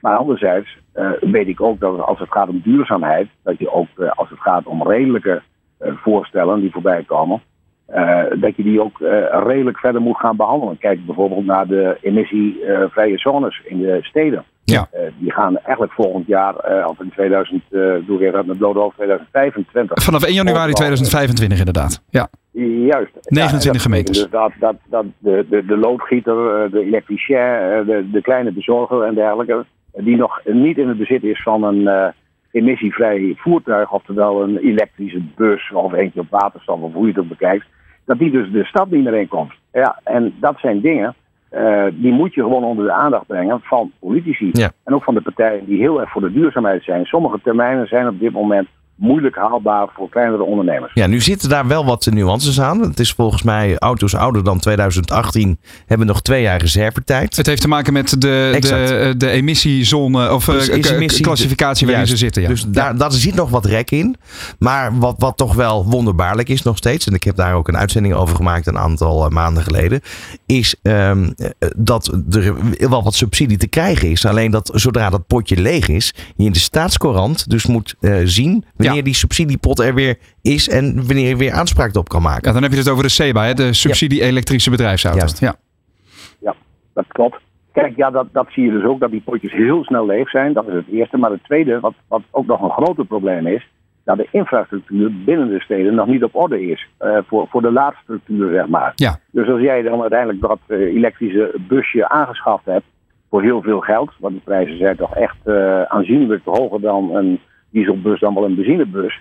Maar anderzijds weet ik ook dat als het gaat om duurzaamheid, dat je ook als het gaat om redelijke voorstellen die voorbij komen, eh, dat je die ook eh, redelijk verder moet gaan behandelen. Kijk bijvoorbeeld naar de emissievrije zones in de steden. Ja. Eh, die gaan eigenlijk volgend jaar, eh, of in 2000, eh doe ik even uit hoofd, 2025. Vanaf 1 januari 2025 inderdaad. Ja. Juist. 29 Ja, dat gemeentes. Dus dat, dat, dat de, de, de loodgieter, eh, de elektricien, eh, de, de kleine bezorger en dergelijke, eh, die nog niet in het bezit is van een eh, emissievrij voertuig, oftewel een elektrische bus of eentje op waterstof of hoe je het ook bekijkt, dat die dus de stad niet meer in komt. Ja, en dat zijn dingen, eh, die moet je gewoon onder de aandacht brengen van politici. Ja. En ook van de partijen die heel erg voor de duurzaamheid zijn. Sommige termijnen zijn op dit moment moeilijk haalbaar voor kleinere ondernemers. Ja, nu zitten daar wel wat nuances aan. Het is volgens mij auto's ouder dan 2018 hebben nog twee jaar reservetijd. Het heeft te maken met de, Exact. de, de emissiezone of eh, Dus k- emissie- klassificatie waarin ze zitten. Ja. Dus daar, daar zit nog wat rek in. Maar wat, wat toch wel wonderbaarlijk is nog steeds, en ik heb daar ook een uitzending over gemaakt een aantal eh, maanden geleden, is ehm, eh, dat er wel wat subsidie te krijgen is. Alleen dat zodra dat potje leeg is, je in de staatscourant dus moet eh, zien wanneer die subsidiepot er weer is en wanneer je weer aanspraak op kan maken. Ja, dan heb je het over de SEBA, hè, de subsidie elektrische bedrijfsauto's. Juist. Ja. Ja, dat klopt. Kijk, ja, dat, dat zie je dus ook, dat die potjes heel snel leeg zijn. Dat is het eerste. Maar het tweede, wat, wat ook nog een groter probleem is, dat de infrastructuur binnen de steden nog niet op orde is. eh, voor, voor de laadstructuur, zeg maar. Ja. Dus als jij dan uiteindelijk dat eh, elektrische busje aangeschaft hebt voor heel veel geld, want de prijzen zijn toch echt eh, aanzienlijk hoger dan een dieselbus dan wel een benzinebus.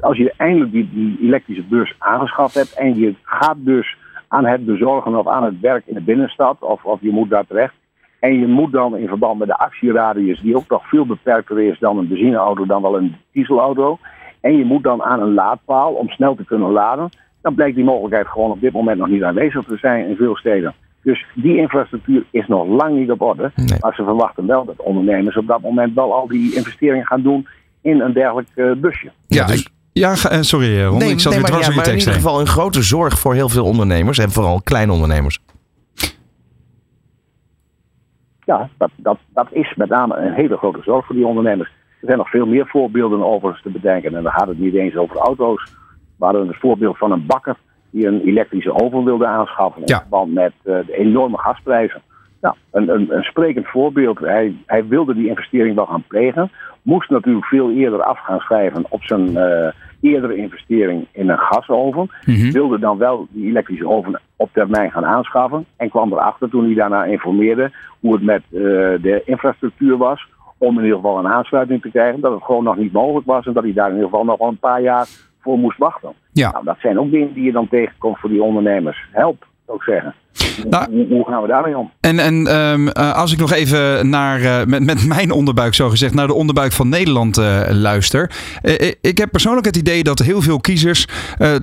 Als je eindelijk die, die elektrische bus aangeschaft hebt en je gaat dus aan het bezorgen of aan het werk in de binnenstad, of, of je moet daar terecht. En je moet dan in verband met de actieradius, die ook nog veel beperkter is dan een benzineauto, dan wel een dieselauto. En je moet dan aan een laadpaal om snel te kunnen laden. Dan blijkt die mogelijkheid gewoon op dit moment nog niet aanwezig te zijn in veel steden. Dus die infrastructuur is nog lang niet op orde. Nee. Maar ze verwachten wel dat ondernemers op dat moment wel al die investeringen gaan doen in een dergelijk eh, busje. Ja, dus- ik- ja, ga- eh, sorry eh, Ron, ik zat weer maar, dwars ja, maar in tekst ieder geval een grote zorg voor heel veel ondernemers en vooral kleine ondernemers. Ja, dat, dat, dat is met name een hele grote zorg voor die ondernemers. Er zijn nog veel meer voorbeelden overigens te bedenken. En dan gaat het niet eens over auto's. We hadden het voorbeeld van een bakker die een elektrische oven wilde aanschaffen. In Ja. verband met eh, de enorme gasprijzen. Nou, een, een, een sprekend voorbeeld. Hij, hij wilde die investering wel gaan plegen. Moest natuurlijk veel eerder af gaan schrijven op zijn eh, eerdere investering in een gasoven. Mhm. Wilde dan wel die elektrische oven op termijn gaan aanschaffen. En kwam erachter toen hij daarna informeerde hoe het met eh, de infrastructuur was. Om in ieder geval een aansluiting te krijgen. Dat het gewoon nog niet mogelijk was. En dat hij daar in ieder geval nog wel een paar jaar voor moest wachten. Ja. Nou, dat zijn ook dingen die je dan tegenkomt voor die ondernemers. Help, ik zeggen. Nou- hoe, gaan we daarmee om? En, en ehm, eh, als ik nog even naar, eh, met, met mijn onderbuik zo gezegd, naar de onderbuik van Nederland eh, luister. Ik heb persoonlijk het idee dat heel veel kiezers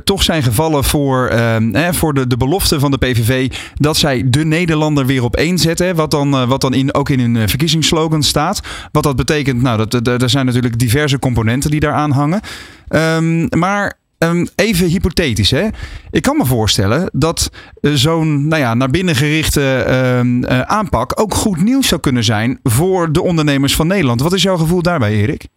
toch zijn gevallen voor, eh, voor de, de belofte van de PVV dat zij de Nederlander weer op één zetten. hè, Wat dan, wat dan in, ook in hun verkiezingsslogan staat. Wat dat betekent, nou, dat, dat, er zijn natuurlijk diverse componenten die daaraan hangen. Ehm, maar ehm, even hypothetisch, hè? Ik kan me voorstellen dat eh, zo'n nou ja, naar binnen gerichte ehm, eh, aanpak ook goed nieuws zou kunnen zijn voor de ondernemers van Nederland. Wat is jouw gevoel daarbij, Erik?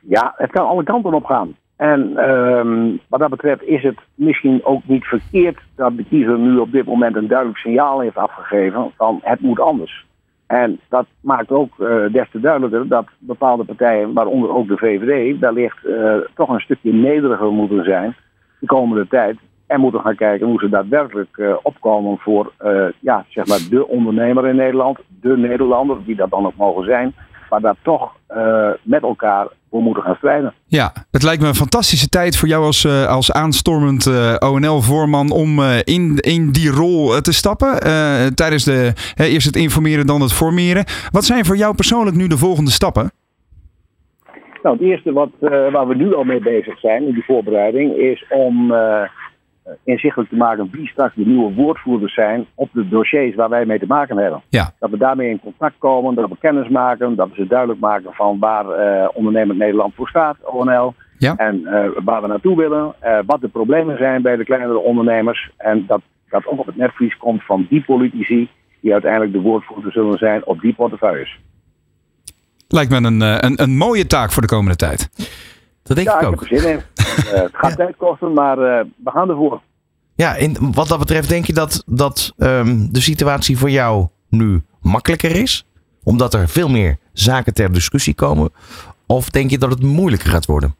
Ja, het kan alle kanten op gaan. En ehm, wat dat betreft is het misschien ook niet verkeerd dat de kiezer nu op dit moment een duidelijk signaal heeft afgegeven van het moet anders. En dat maakt ook eh, des te duidelijker dat bepaalde partijen, waaronder ook de VVD, wellicht eh, toch een stukje nederiger moeten zijn de komende tijd En moeten gaan kijken hoe ze daadwerkelijk eh, opkomen voor ja, zeg maar de ondernemer in Nederland, de Nederlander, die dat dan ook mogen zijn. Maar daar toch met elkaar voor moeten gaan strijden. Ja, het lijkt me een fantastische tijd voor jou als, eh, als aanstormend eh, ONL-voorman om eh, in, in die rol te stappen. Tijdens de, eerst het informeren, dan het formeren. Wat zijn voor jou persoonlijk nu de volgende stappen? Nou, het eerste wat, waar we nu al mee bezig zijn in die voorbereiding is om inzichtelijk te maken wie straks de nieuwe woordvoerders zijn op de dossiers waar wij mee te maken hebben. Ja. Dat we daarmee in contact komen, dat we kennis maken, dat we ze duidelijk maken van waar eh Ondernemend Nederland voor staat, ONL. Ja. En eh, waar we naartoe willen, eh, wat de problemen zijn bij de kleinere ondernemers. En dat dat ook op het netvlies komt van die politici die uiteindelijk de woordvoerders zullen zijn op die portefeuilles. Lijkt me een, eh, een, een mooie taak voor de komende tijd. Dat denk ja, ik ik ook. heb er zin in. Eh, het gaat tijd kosten, maar eh, we gaan ervoor. Ja, in, wat dat betreft denk je dat, dat ehm, de situatie voor jou nu makkelijker is? Omdat er veel meer zaken ter discussie komen? Of denk je dat het moeilijker gaat worden?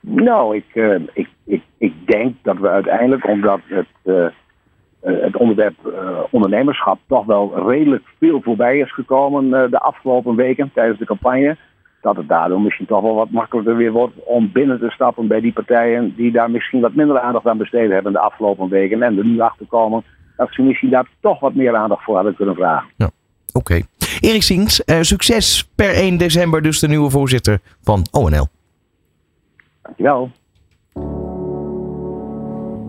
Nou, ik, eh, ik, ik, ik denk dat we uiteindelijk, omdat het, het onderwerp ondernemerschap toch wel redelijk veel voorbij is gekomen de afgelopen weken tijdens de campagne, dat het daardoor misschien toch wel wat makkelijker weer wordt om binnen te stappen bij die partijen die daar misschien wat minder aandacht aan besteed hebben de afgelopen weken en er nu achter komen dat ze misschien daar toch wat meer aandacht voor hadden kunnen vragen. Oké. Erik Sings, eh, succes per 1 december dus de nieuwe voorzitter van ONL. Dankjewel.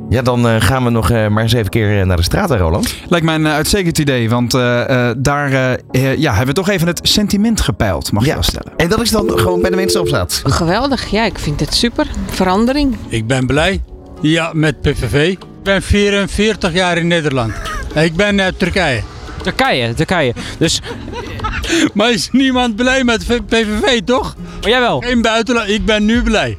Ja, dan eh, gaan we nog eh, maar eens even keer eh, naar de straat, hè, Roland. Lijkt mij een uitstekend idee, want eh, eh, daar ja, hebben we toch even het sentiment gepeild, mag je wel stellen. En dat is dan gewoon bij de mensen op staat. Geweldig, ja, ik vind het super. Verandering. Ik ben blij. Ja, met PVV. Ik ben 44 jaar in Nederland. Ik ben uit Turkije. Turkije, Turkije. Dus... maar is niemand blij met PVV, toch? Maar jij wel? Geen buitenland. Ik ben nu blij.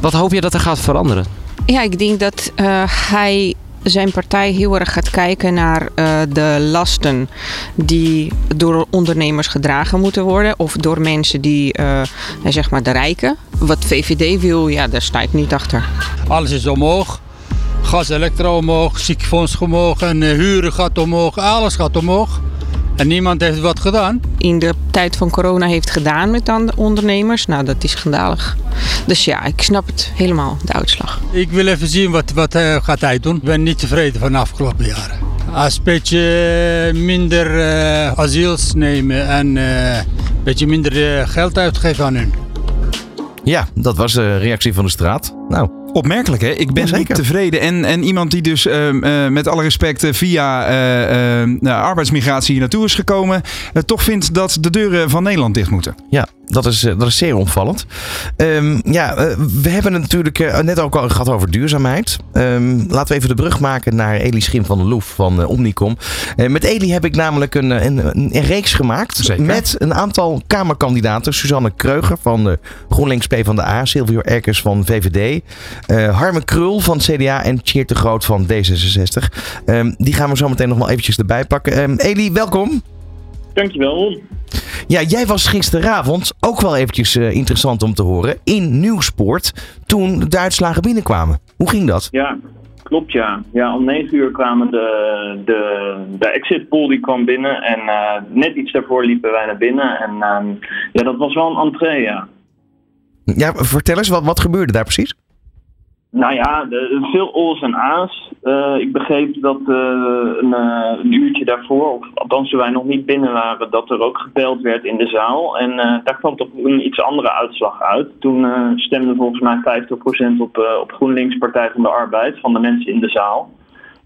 Wat hoop je dat er gaat veranderen? Ja, ik denk dat eh, hij zijn partij heel erg gaat kijken naar eh, de lasten die door ondernemers gedragen moeten worden. Of door mensen die, eh, zeg maar, de rijken. Wat VVD wil, ja, daar sta ik niet achter. Alles is omhoog. Gas, elektro omhoog, ziekenfonds omhoog en huren gaat omhoog. Alles gaat omhoog. En niemand heeft wat gedaan. In de tijd van corona heeft gedaan met dan de ondernemers. Nou, dat is schandalig. Dus ja, ik snap het helemaal, de uitslag. Ik wil even zien wat, wat eh, gaat hij doen. Ik ben niet tevreden van de afgelopen jaren. Als een beetje eh, minder eh, asiels nemen en eh, een beetje minder geld uitgeven aan hun. Ja, dat was de reactie van de straat. Nou, Opmerkelijk, hè? Ik ben niet zeker. tevreden. En, en iemand die dus ehm, eh, met alle respect eh, via eh, eh, nou, arbeidsmigratie hier naartoe is gekomen, toch vindt dat de deuren van Nederland dicht moeten. Ja, dat is, eh, dat is zeer opvallend. Ehm, ja, eh, we hebben het natuurlijk eh, net ook al gehad over duurzaamheid. Ehm, laten we even de brug maken naar Elie Schim van der Loef van Omnicom. Met Elie heb ik namelijk een, een, een, een reeks gemaakt Zeker. met een aantal Kamerkandidaten. Suzanne Kreuger van de GroenLinks PvdA, Silvio Erkers van VVD, Harmen Krul van CDA en Tjeerd de Groot van D66. Ehm, die gaan we zo meteen nog wel eventjes erbij pakken. Elie, welkom. Dankjewel. Ja, jij was gisteravond ook wel eventjes eh, interessant om te horen in Nieuwsport toen de uitslagen binnenkwamen. Hoe ging dat? Ja, klopt ja. Ja, om negen uur kwamen de, de, de exit poll die kwam binnen en eh, net iets daarvoor liepen wij naar binnen. En ehm, ja, dat was wel een entree, ja. Ja, vertel eens, wat, wat gebeurde daar precies? Nou ja, veel O's en A's. Eh, ik begreep dat eh, een, eh, een uurtje daarvoor, of althans wij nog niet binnen waren, dat er ook gebeld werd in de zaal. En daar kwam toch een iets andere uitslag uit. Toen stemde volgens mij 50% op, op GroenLinks Partij van de Arbeid, van de mensen in de zaal.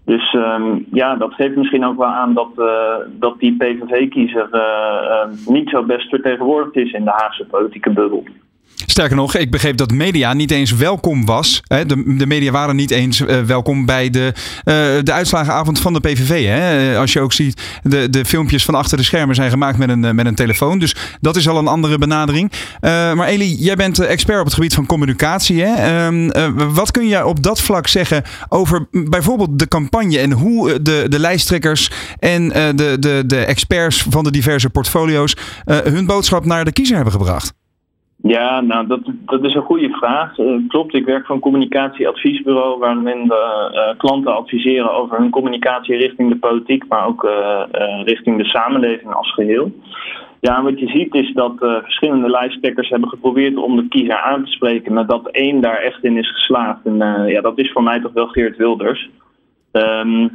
Dus ehm, ja, dat geeft misschien ook wel aan dat, dat die PVV-kiezer niet zo best vertegenwoordigd is in de Haagse politieke bubbel. Sterker nog, ik begreep dat media niet eens welkom was. Hè? De, de media waren niet eens eh, welkom bij de, eh, de uitslagenavond van de PVV. Hè? Eh, Als je ook ziet, de, de filmpjes van achter de schermen zijn gemaakt met een, met een telefoon. Dus dat is al een andere benadering. Maar Elie, jij bent expert op het gebied van communicatie. Hè? Ehm, eh, wat kun je op dat vlak zeggen over bijvoorbeeld de campagne en hoe de, de lijsttrekkers en de, de, de experts van de diverse portfolio's hun boodschap naar de kiezer hebben gebracht? Ja, nou, dat, dat is een goede vraag. Eh, klopt, ik werk voor een communicatieadviesbureau waarin we eh, klanten adviseren over hun communicatie richting de politiek, maar ook eh, richting de samenleving als geheel. Ja, wat je ziet is dat verschillende lijsttrekkers hebben geprobeerd om de kiezer aan te spreken, maar dat één daar echt in is geslaagd. En ja, dat is voor mij toch wel Geert Wilders. Ehm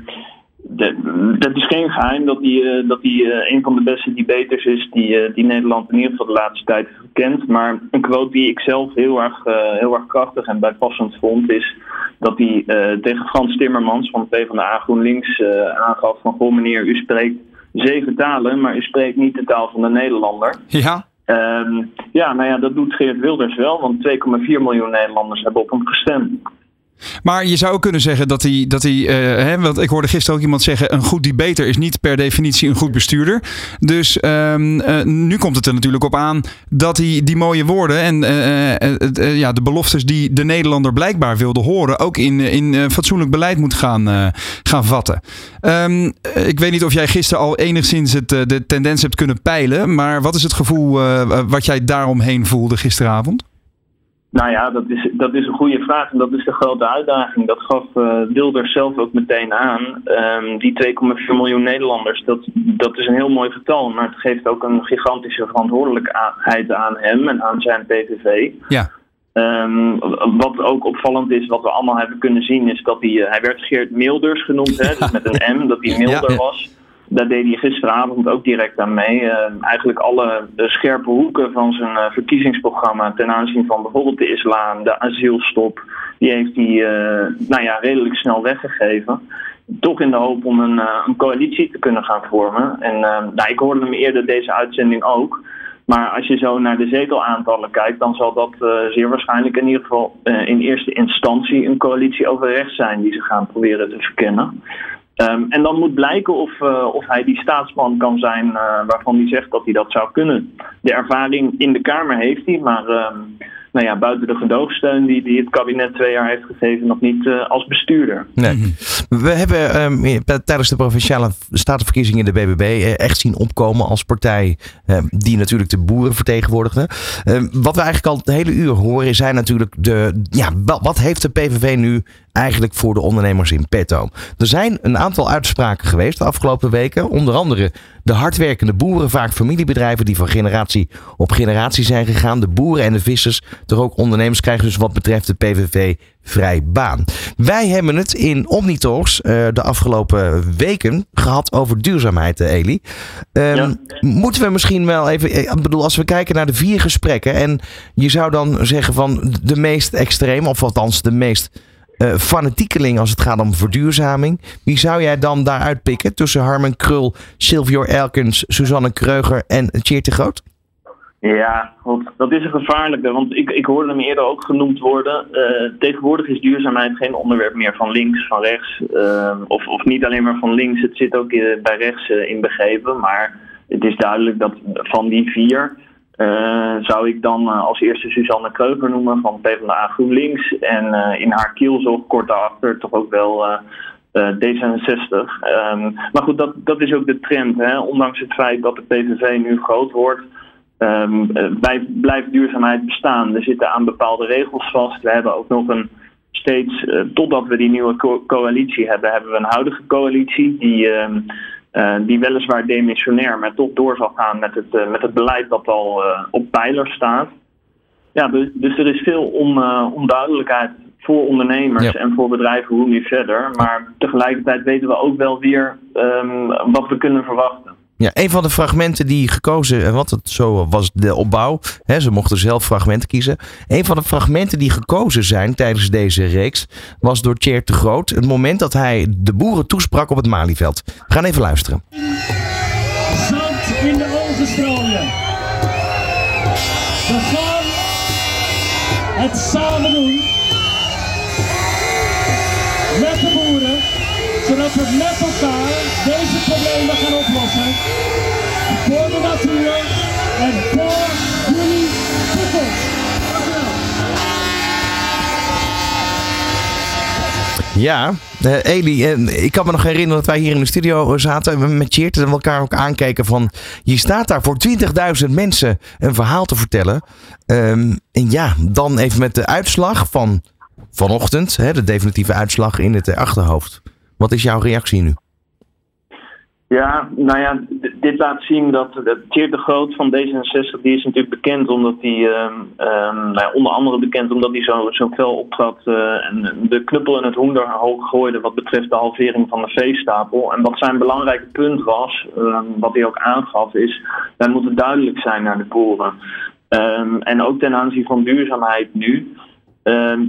de- dat is geen geheim dat hij eh, dat hij, eh, een van de beste debaters is die, eh, die Nederland in ieder geval de laatste tijd gekend. Maar een quote die ik zelf heel erg, heel erg krachtig en bijpassend vond is dat hij tegen Frans Timmermans van PvdA GroenLinks eh aangaf van goh meneer, u spreekt zeven talen, maar u spreekt niet de taal van de Nederlander. Ja. Ehm, ja, nou ja, dat doet Geert Wilders wel, want 2,4 miljoen Nederlanders hebben op hem gestemd. Maar je zou ook kunnen zeggen dat hij, dat hij eh, hè, want ik hoorde gisteren ook iemand zeggen, een goed debater is niet per definitie een goed bestuurder. Dus ehm, eh, nu komt het er natuurlijk op aan dat hij die mooie woorden en eh, ja, de beloftes die de Nederlander blijkbaar wilde horen, ook in, in fatsoenlijk beleid moet gaan, gaan vatten. Ehm, eh, ik weet niet of jij gisteren al enigszins het, de tendens hebt kunnen peilen, maar wat is het gevoel wat jij daaromheen voelde gisteravond? Nou ja, dat is, dat is een goede vraag en dat is de grote uitdaging. Dat gaf Wilders zelf ook meteen aan. Ehm, die 2,4 miljoen Nederlanders, dat, dat is een heel mooi getal. Maar het geeft ook een gigantische verantwoordelijkheid aan hem en aan zijn PVV. Ja. Ehm, wat ook opvallend is, wat we allemaal hebben kunnen zien, is dat hij, eh, hij werd Geert Milders genoemd, hè, dus met een M, dat hij milder was. Daar deed hij gisteravond ook direct aan mee. Eh, eigenlijk alle scherpe hoeken van zijn eh, verkiezingsprogramma ten aanzien van bijvoorbeeld de islam, de asielstop, die heeft hij eh, nou ja, redelijk snel weggegeven. Toch in de hoop om een, een coalitie te kunnen gaan vormen. En nou, ik hoorde hem eerder deze uitzending ook. Maar als je zo naar de zetelaantallen kijkt, dan zal dat zeer waarschijnlijk in ieder geval in eerste instantie een coalitie over rechts zijn die ze gaan proberen te verkennen. Ehm, en dan moet blijken of, eh, of hij die staatsman kan zijn eh, waarvan hij zegt dat hij dat zou kunnen. De ervaring in de Kamer heeft hij, maar ehm, nou ja, buiten de gedoogsteun die, die het kabinet twee jaar heeft gegeven, nog niet eh, als bestuurder. Nee. We hebben ehm, tijdens de provinciale statenverkiezingen de BBB echt zien opkomen als partij die natuurlijk de boeren vertegenwoordigde. Wat we eigenlijk al het hele uur horen zijn natuurlijk de, ja, wat heeft de PVV nu eigenlijk voor de ondernemers in petto? Er zijn een aantal uitspraken geweest de afgelopen weken, onder andere de hardwerkende boeren, vaak familiebedrijven die van generatie op generatie zijn gegaan. De boeren en de vissers, toch ook ondernemers krijgen dus wat betreft de PVV vrij baan. Wij hebben het in Omnitalks eh, de afgelopen weken gehad over duurzaamheid, eh, Eli. Ehm, Moeten we misschien wel even, eh, ik bedoel, als we kijken naar de vier gesprekken en je zou dan zeggen van de meest extreem, of althans de meest eh fanatiekeling als het gaat om verduurzaming. Wie zou jij dan daaruit pikken tussen Harmen Krul, Silvio Elkens, Suzanne Kreuger en Tjeerd de Groot? Ja, dat is een gevaarlijke. Want ik, ik hoorde hem eerder ook genoemd worden. Eh, tegenwoordig is duurzaamheid geen onderwerp meer van links, van rechts. eh, of, of niet alleen maar van links. Het zit ook eh, bij rechts inbegrepen. Maar het is duidelijk dat van die vier. Eh, zou ik dan eh, als eerste Suzanne Kreuger noemen van PvdA GroenLinks. En eh, in haar kielzog kort daarachter toch ook wel eh, eh, D66. Ehm, maar goed, dat, dat is ook de trend. Hè? Ondanks het feit dat de PVV nu groot wordt, eh, blijft, duurzaamheid bestaan. Er zitten aan bepaalde regels vast. We hebben ook nog een steeds, totdat we die nieuwe co- coalitie hebben, hebben we een huidige coalitie die, ehm, eh, die weliswaar demissionair, maar toch door zal gaan met het, eh, met het beleid dat al eh, op pijlers staat. Ja, dus, dus er is veel on, onduidelijkheid voor ondernemers en voor bedrijven hoe nu verder. Maar tegelijkertijd weten we ook wel weer ehm, wat we kunnen verwachten. Ja, een van de fragmenten die gekozen, en wat het zo was de opbouw, hè, ze mochten zelf fragmenten kiezen. Een van de fragmenten die gekozen zijn tijdens deze reeks was door Tjeerd de Groot. Het moment dat hij de boeren toesprak op het Malieveld. We gaan even luisteren. zand in de ogen strooien. We gaan het samen doen met de boeren, zodat we met elkaar deze problemen Ja, eh, Eli, eh, ik kan me nog herinneren dat wij hier in de studio zaten met Cheert en elkaar ook aankeken van... Je staat daar voor 20.000 mensen een verhaal te vertellen. Ehm, en ja, dan even met de uitslag van vanochtend, hè, de definitieve uitslag in het achterhoofd. Wat is jouw reactie nu? Ja, nou ja, dit laat zien dat, de Groot van D66, die is natuurlijk bekend omdat hij, ehm, ehm, nou onder andere bekend omdat hij zo, zo fel optrad eh, en de knuppel in het hoender hoog gooide wat betreft de halvering van de veestapel. En wat zijn belangrijke punt was, ehm, wat hij ook aangaf, is, wij moeten duidelijk zijn naar de boeren. En ook ten aanzien van duurzaamheid nu.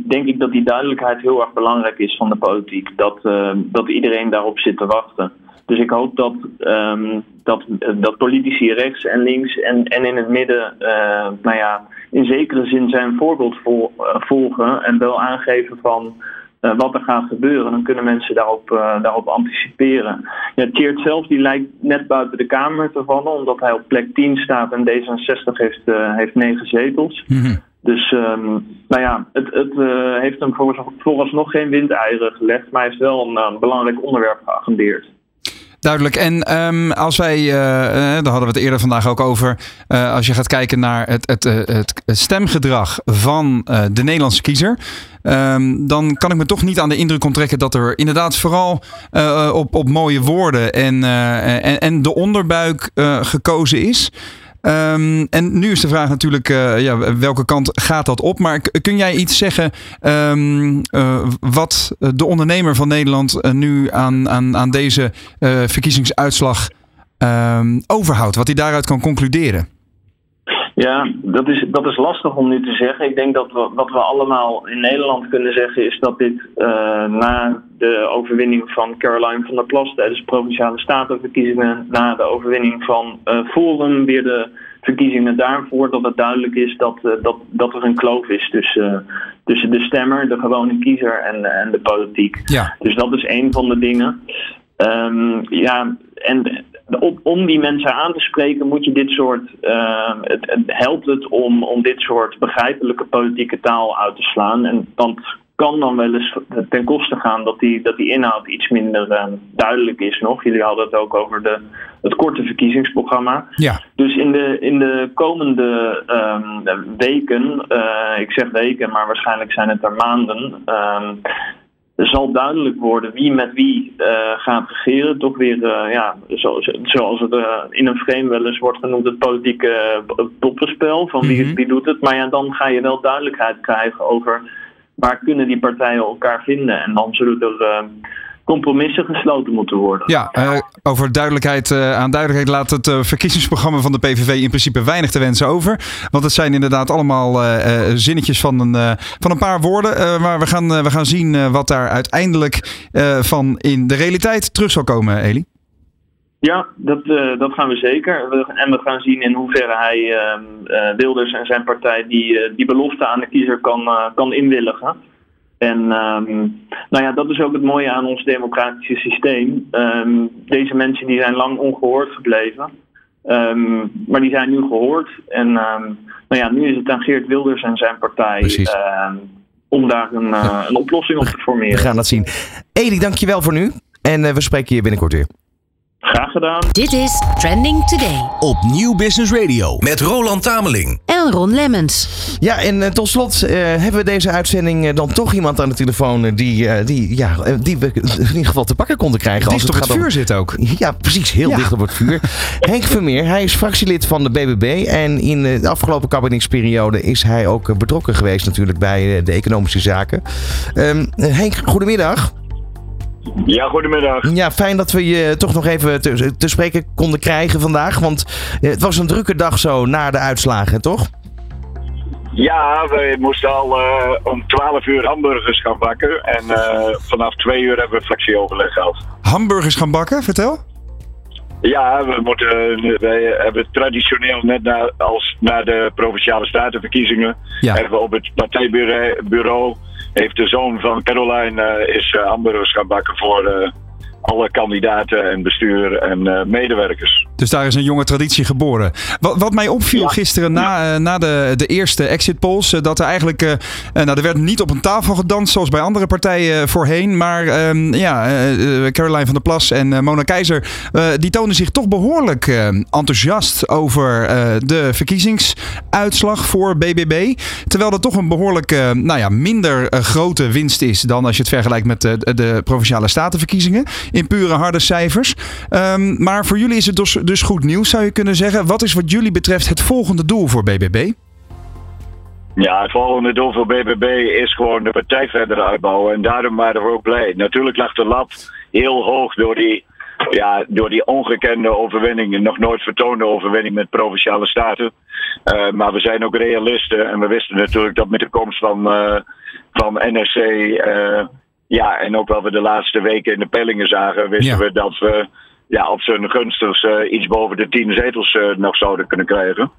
Denk ik dat die duidelijkheid heel erg belangrijk is van de politiek. Dat, dat iedereen daarop zit te wachten. Dus ik hoop dat, ehm, dat, dat politici rechts en links en, en in het midden, eh, nou ja, in zekere zin zijn voorbeeld vol- eh, volgen en wel aangeven van eh, wat er gaat gebeuren. Dan kunnen mensen daarop, daarop anticiperen. Ja, Tjeerd zelf die lijkt net buiten de Kamer te vallen, omdat hij op plek 10 staat en D66 heeft, heeft 9 zetels. Dus ehm, nou ja, het, het heeft hem vooralsnog, geen windeieren gelegd, maar hij heeft wel een belangrijk onderwerp geagendeerd. Duidelijk. En ehm, als wij, eh, eh, daar hadden we het eerder vandaag ook over. eh, als je gaat kijken naar het, het, het stemgedrag van de Nederlandse kiezer. ehm, dan kan ik me toch niet aan de indruk onttrekken dat er inderdaad vooral op, op mooie woorden en, en, en de onderbuik gekozen is. Ehm, en nu is de vraag natuurlijk, eh, ja, welke kant gaat dat op? Maar kun jij iets zeggen ehm, eh, wat de ondernemer van Nederland eh, nu aan, aan, aan deze verkiezingsuitslag ehm, overhoudt? Wat hij daaruit kan concluderen? Ja, dat is, dat is lastig om nu te zeggen. Ik denk dat we, wat we allemaal in Nederland kunnen zeggen is dat dit eh, na de overwinning van Caroline van der Plas tijdens de provinciale statenverkiezingen, na de overwinning van eh, Forum, weer de verkiezingen daarvoor, dat het duidelijk is dat, eh, dat, dat er een kloof is tussen, tussen de stemmer, de gewone kiezer en, en de politiek. Ja. Dus dat is een van de dingen. Ehm, ja, en om, om die mensen aan te spreken moet je dit soort. ehm, het, het helpt het om, om dit soort begrijpelijke politieke taal uit te slaan. En dat kan dan wel eens ten koste gaan dat die, dat die inhoud iets minder ehm, duidelijk is nog. Jullie hadden het ook over de, het korte verkiezingsprogramma. Ja. Dus in de, in de komende ehm, weken, eh, ik zeg weken, maar waarschijnlijk zijn het er maanden. Zal duidelijk worden wie met wie eh, gaat regeren. Toch weer, eh, ja, zoals, zoals het eh, in een frame wel eens wordt genoemd, het politieke uh, poppenspel. Van wie, wie doet het. Maar ja, dan ga je wel duidelijkheid krijgen over waar kunnen die partijen elkaar vinden. En dan zullen er compromissen gesloten moeten worden. Ja, eh, over duidelijkheid eh, aan duidelijkheid laat het eh, verkiezingsprogramma van de PVV in principe weinig te wensen over. Want het zijn inderdaad allemaal zinnetjes van een, van een paar woorden. maar we gaan, we gaan zien wat daar uiteindelijk van in de realiteit terug zal komen, Eli. Ja, dat, dat gaan we zeker. We- en we gaan zien in hoeverre hij ehm, eh, Wilders en zijn partij die, die belofte aan de kiezer kan, kan inwilligen. En ehm, nou ja, dat is ook het mooie aan ons democratische systeem. Ehm, deze mensen die zijn lang ongehoord gebleven. Ehm, maar die zijn nu gehoord. En ehm, nou ja, nu is het aan Geert Wilders en zijn partij ehm, om daar een, eh, een oplossing op te formeren. We gaan dat zien. Eli, dankjewel voor nu. En eh, we spreken je binnenkort weer. Graag gedaan. Dit is Trending Today. Op Nieuw Business Radio met Roland Tameling. En Ron Lemmens. Ja, en eh, tot slot eh, hebben we deze uitzending eh, dan toch iemand aan de telefoon die, eh, die, ja, die we in ieder geval te pakken konden krijgen. Die als toch het het gaat om- vuur zit ook. Ja, precies. Heel Ja. dicht op het vuur. Henk Vermeer, hij is fractielid van de BBB. En in de afgelopen kabinetsperiode is hij ook betrokken geweest natuurlijk bij de economische zaken. Ehm, Henk, goedemiddag. Ja, goedemiddag. Ja, fijn dat we je toch nog even te, te spreken konden krijgen vandaag. Want eh, het was een drukke dag zo na de uitslagen, toch? Ja, we moesten al eh, om 12 uur hamburgers gaan bakken. En eh, vanaf 2 uur hebben we fractieoverleg gehad. Hamburgers gaan bakken, vertel. Ja, we moeten, wij hebben traditioneel net na, als na de provinciale statenverkiezingen Ja. hebben we op het partijbureau bureau, heeft de zoon van Caroline eh, is eh, hamburgers gaan bakken voor eh, alle kandidaten en bestuur en eh, medewerkers. Dus daar is een jonge traditie geboren. Wat, wat mij opviel gisteren na, eh, na de, de eerste exit polls, eh, dat er eigenlijk, nou, er werd niet op een tafel gedanst zoals bij andere partijen voorheen, maar ehm, ja, Caroline van der Plas en Mona Keizer, die tonen zich toch behoorlijk eh, enthousiast over de verkiezingsuitslag voor BBB. Terwijl dat toch een behoorlijk, eh, nou ja, minder grote winst is dan als je het vergelijkt met de, de provinciale statenverkiezingen in pure harde cijfers. Ehm, maar voor jullie is het dus, dus goed nieuws, zou je kunnen zeggen. Wat is wat jullie betreft het volgende doel voor BBB? Ja, het volgende doel voor BBB is gewoon de partij verder uitbouwen. En daarom waren we ook blij. Natuurlijk lag de lat heel hoog door die, ja, door die ongekende overwinning. Nog nooit vertoonde overwinning met provinciale staten. Eh, maar we zijn ook realisten. En we wisten natuurlijk dat met de komst van, eh, van eh, ja, en ook wat we de laatste weken in de peilingen zagen, wisten we dat we ja, op zijn gunstigst eh, iets boven de tien zetels eh, nog zouden kunnen krijgen.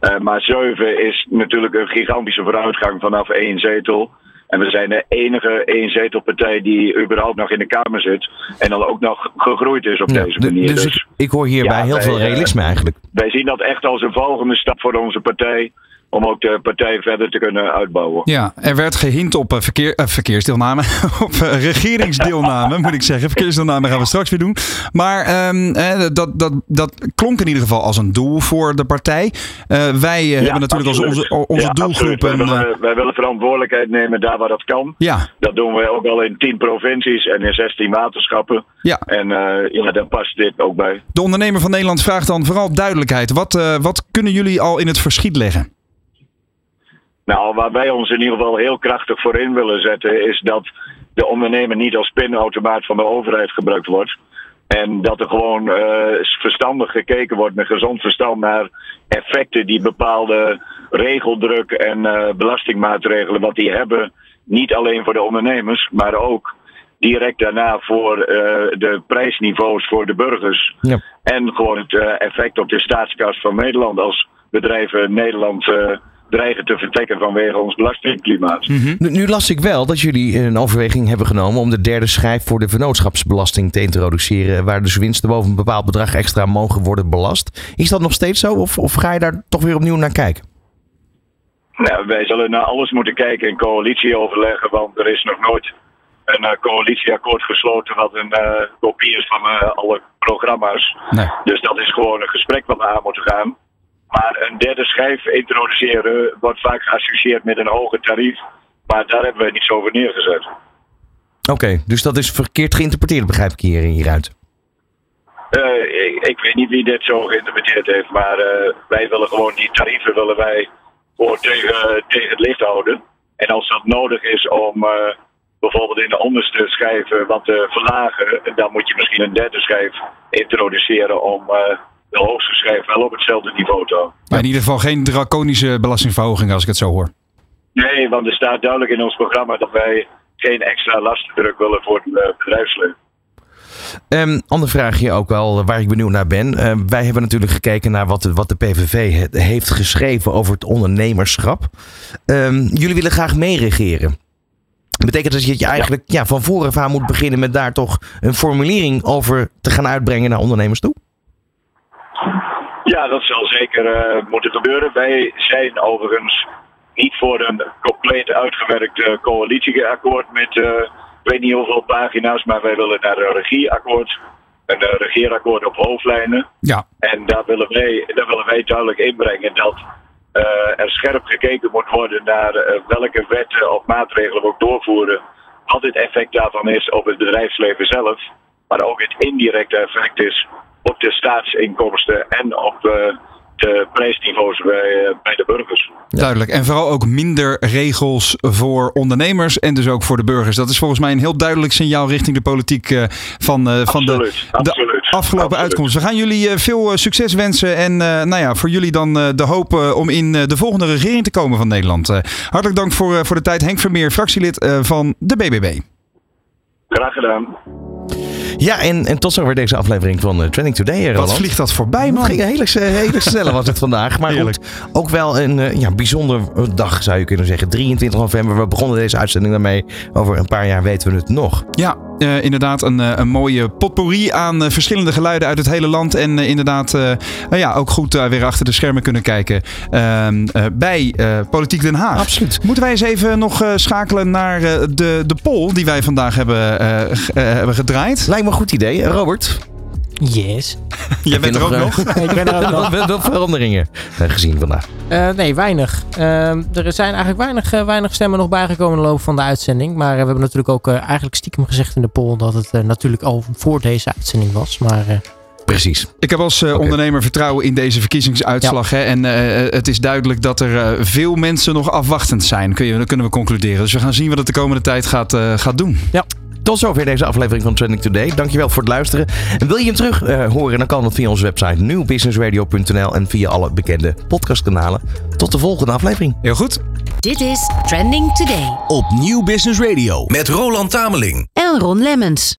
Eh, maar zeven is natuurlijk een gigantische vooruitgang vanaf één zetel. En we zijn de enige één-zetelpartij die überhaupt nog in de Kamer zit. En dan ook nog gegroeid is op Ja, deze manier. dus ik, ik hoor hierbij Ja, heel wij, veel realisme eigenlijk. Wij zien dat echt als een volgende stap voor onze partij. Om ook de partij verder te kunnen uitbouwen. Ja, er werd gehint op eh, verkeer, eh, verkeersdeelname, op eh, regeringsdeelname moet ik zeggen. Verkeersdeelname gaan we straks weer doen. Maar ehm, eh, dat, dat, dat klonk in ieder geval als een doel voor de partij. Wij hebben natuurlijk als onze, onze Ja, doelgroep. Wij willen, wij willen verantwoordelijkheid nemen daar waar dat kan. ja, Dat doen we ook al in 10 provincies en in 16 waterschappen. Ja. En ja, daar past dit ook bij. de ondernemer van Nederland vraagt dan vooral duidelijkheid. Wat, wat kunnen jullie al in het verschiet leggen? Nou, waar wij ons in ieder geval heel krachtig voor in willen zetten, is dat de ondernemer niet als pinautomaat van de overheid gebruikt wordt. En dat er gewoon eh, verstandig gekeken wordt met gezond verstand naar effecten die bepaalde regeldruk en eh, belastingmaatregelen, wat die hebben, niet alleen voor de ondernemers, maar ook direct daarna voor eh, de prijsniveaus voor de burgers. Ja. En gewoon het effect op de staatskas van Nederland als bedrijven Nederland dreigen te vertrekken vanwege ons belastingklimaat. Nu, nu las ik wel dat jullie een overweging hebben genomen om de derde schijf voor de vennootschapsbelasting te introduceren. Waar dus winsten boven een bepaald bedrag extra mogen worden belast. Is dat nog steeds zo? Of, of ga je daar toch weer opnieuw naar kijken? Nou, wij zullen naar alles moeten kijken in coalitieoverleggen, want er is nog nooit een eh, coalitieakkoord gesloten wat een eh, kopie is van eh, alle programma's. Nee. Dus dat is gewoon een gesprek wat we aan moeten gaan. Maar een derde schijf introduceren wordt vaak geassocieerd met een hoger tarief. Maar daar hebben we niets over neergezet. Oké, dus dat is verkeerd geïnterpreteerd, begrijp ik hier, hieruit. Eh, ik, ik weet niet wie dit zo geïnterpreteerd heeft, maar eh, wij willen gewoon die tarieven willen wij gewoon tegen, tegen het licht houden. En als dat nodig is om eh, bijvoorbeeld in de onderste schijven wat te verlagen, dan moet je misschien een derde schijf introduceren om de hoogste schijf wel op hetzelfde niveau te houden. Maar in ieder geval geen draconische belastingverhoging als ik het zo hoor. Nee, want er staat duidelijk in ons programma dat wij geen extra lastendruk willen voor het eh, bedrijfsleven. Ehm ander vraagje ook wel, eh, waar ik benieuwd naar ben. Eh, wij hebben natuurlijk gekeken naar wat de, wat de PVV he- heeft geschreven over het ondernemerschap. Ehm, jullie willen graag meeregeren. Betekent dat je eigenlijk ja. van vooraf aan moet beginnen met daar toch een formulering over te gaan uitbrengen naar ondernemers toe? Ja, dat zal zeker eh, moeten gebeuren. Wij zijn overigens niet voor een compleet uitgewerkt eh, coalitieakkoord met eh, ik weet niet hoeveel pagina's, maar wij willen naar een regieakkoord. Een regeerakkoord op hoofdlijnen. Ja. En daar willen wij, daar willen wij duidelijk inbrengen dat er scherp gekeken moet worden naar welke wetten of maatregelen we ook doorvoeren. Wat het effect daarvan is op het bedrijfsleven zelf. Maar ook het indirecte effect is op de staatsinkomsten en op eh, de prijsniveaus bij, eh, bij de burgers. Duidelijk. En vooral ook minder regels voor ondernemers en dus ook voor de burgers. Dat is volgens mij een heel duidelijk signaal richting de politiek eh, van, eh, van de, Absoluut, de afgelopen absoluut. uitkomst. We gaan jullie eh, veel succes wensen en eh, nou ja, voor jullie dan eh, de hoop om in de volgende regering te komen van Nederland. Hartelijk dank voor, eh, voor de tijd. Henk Vermeer, fractielid eh, van de BBB. Graag gedaan. Ja, en, en tot zover deze aflevering van eh, Trending Today. eh, Wat Roland. vliegt dat voorbij, Het man. ging een hele, hele snelle was het vandaag. Maar goed, ook wel een eh, ja, bijzonder dag zou je kunnen zeggen. 23 november, we begonnen deze uitzending daarmee. Over een paar jaar weten we het nog. Ja, Eh, inderdaad, een, eh, een mooie potpourri aan eh, verschillende geluiden uit het hele land. En inderdaad, nou ja, ook goed weer achter de schermen kunnen kijken ehm, eh, bij Politiek Den Haag. Absoluut. Moeten wij eens even nog schakelen naar de, de poll die wij vandaag hebben, hebben gedraaid? Lijkt me een goed idee. Robert? Yes. Jij bent er ook nog? Ik ben er ook nog. Wat wat veranderingen eh, gezien vandaag? Eh, nee, weinig. Ehm, er zijn eigenlijk weinig, eh, weinig stemmen nog bijgekomen in de loop van de uitzending. Maar eh, we hebben natuurlijk ook eh, eigenlijk stiekem gezegd in de poll dat het eh, natuurlijk al voor deze uitzending was. Maar eh, Precies. Ik heb als eh, ondernemer vertrouwen in deze verkiezingsuitslag. Hè? En eh, het is duidelijk dat er eh, veel mensen nog afwachtend zijn. Kun je, dat kunnen we concluderen. Dus we gaan zien wat het de komende tijd gaat, eh, gaat doen. Ja. Tot zover deze aflevering van Trending Today. Dankjewel voor het luisteren. En wil je hem terug eh, horen, dan kan dat via onze website nieuwbusinessradio.nl en via alle bekende podcastkanalen. Tot de volgende aflevering. Heel goed. Dit is Trending Today Op Nieuw Business Radio met Roland Tameling. en Ron Lemmens.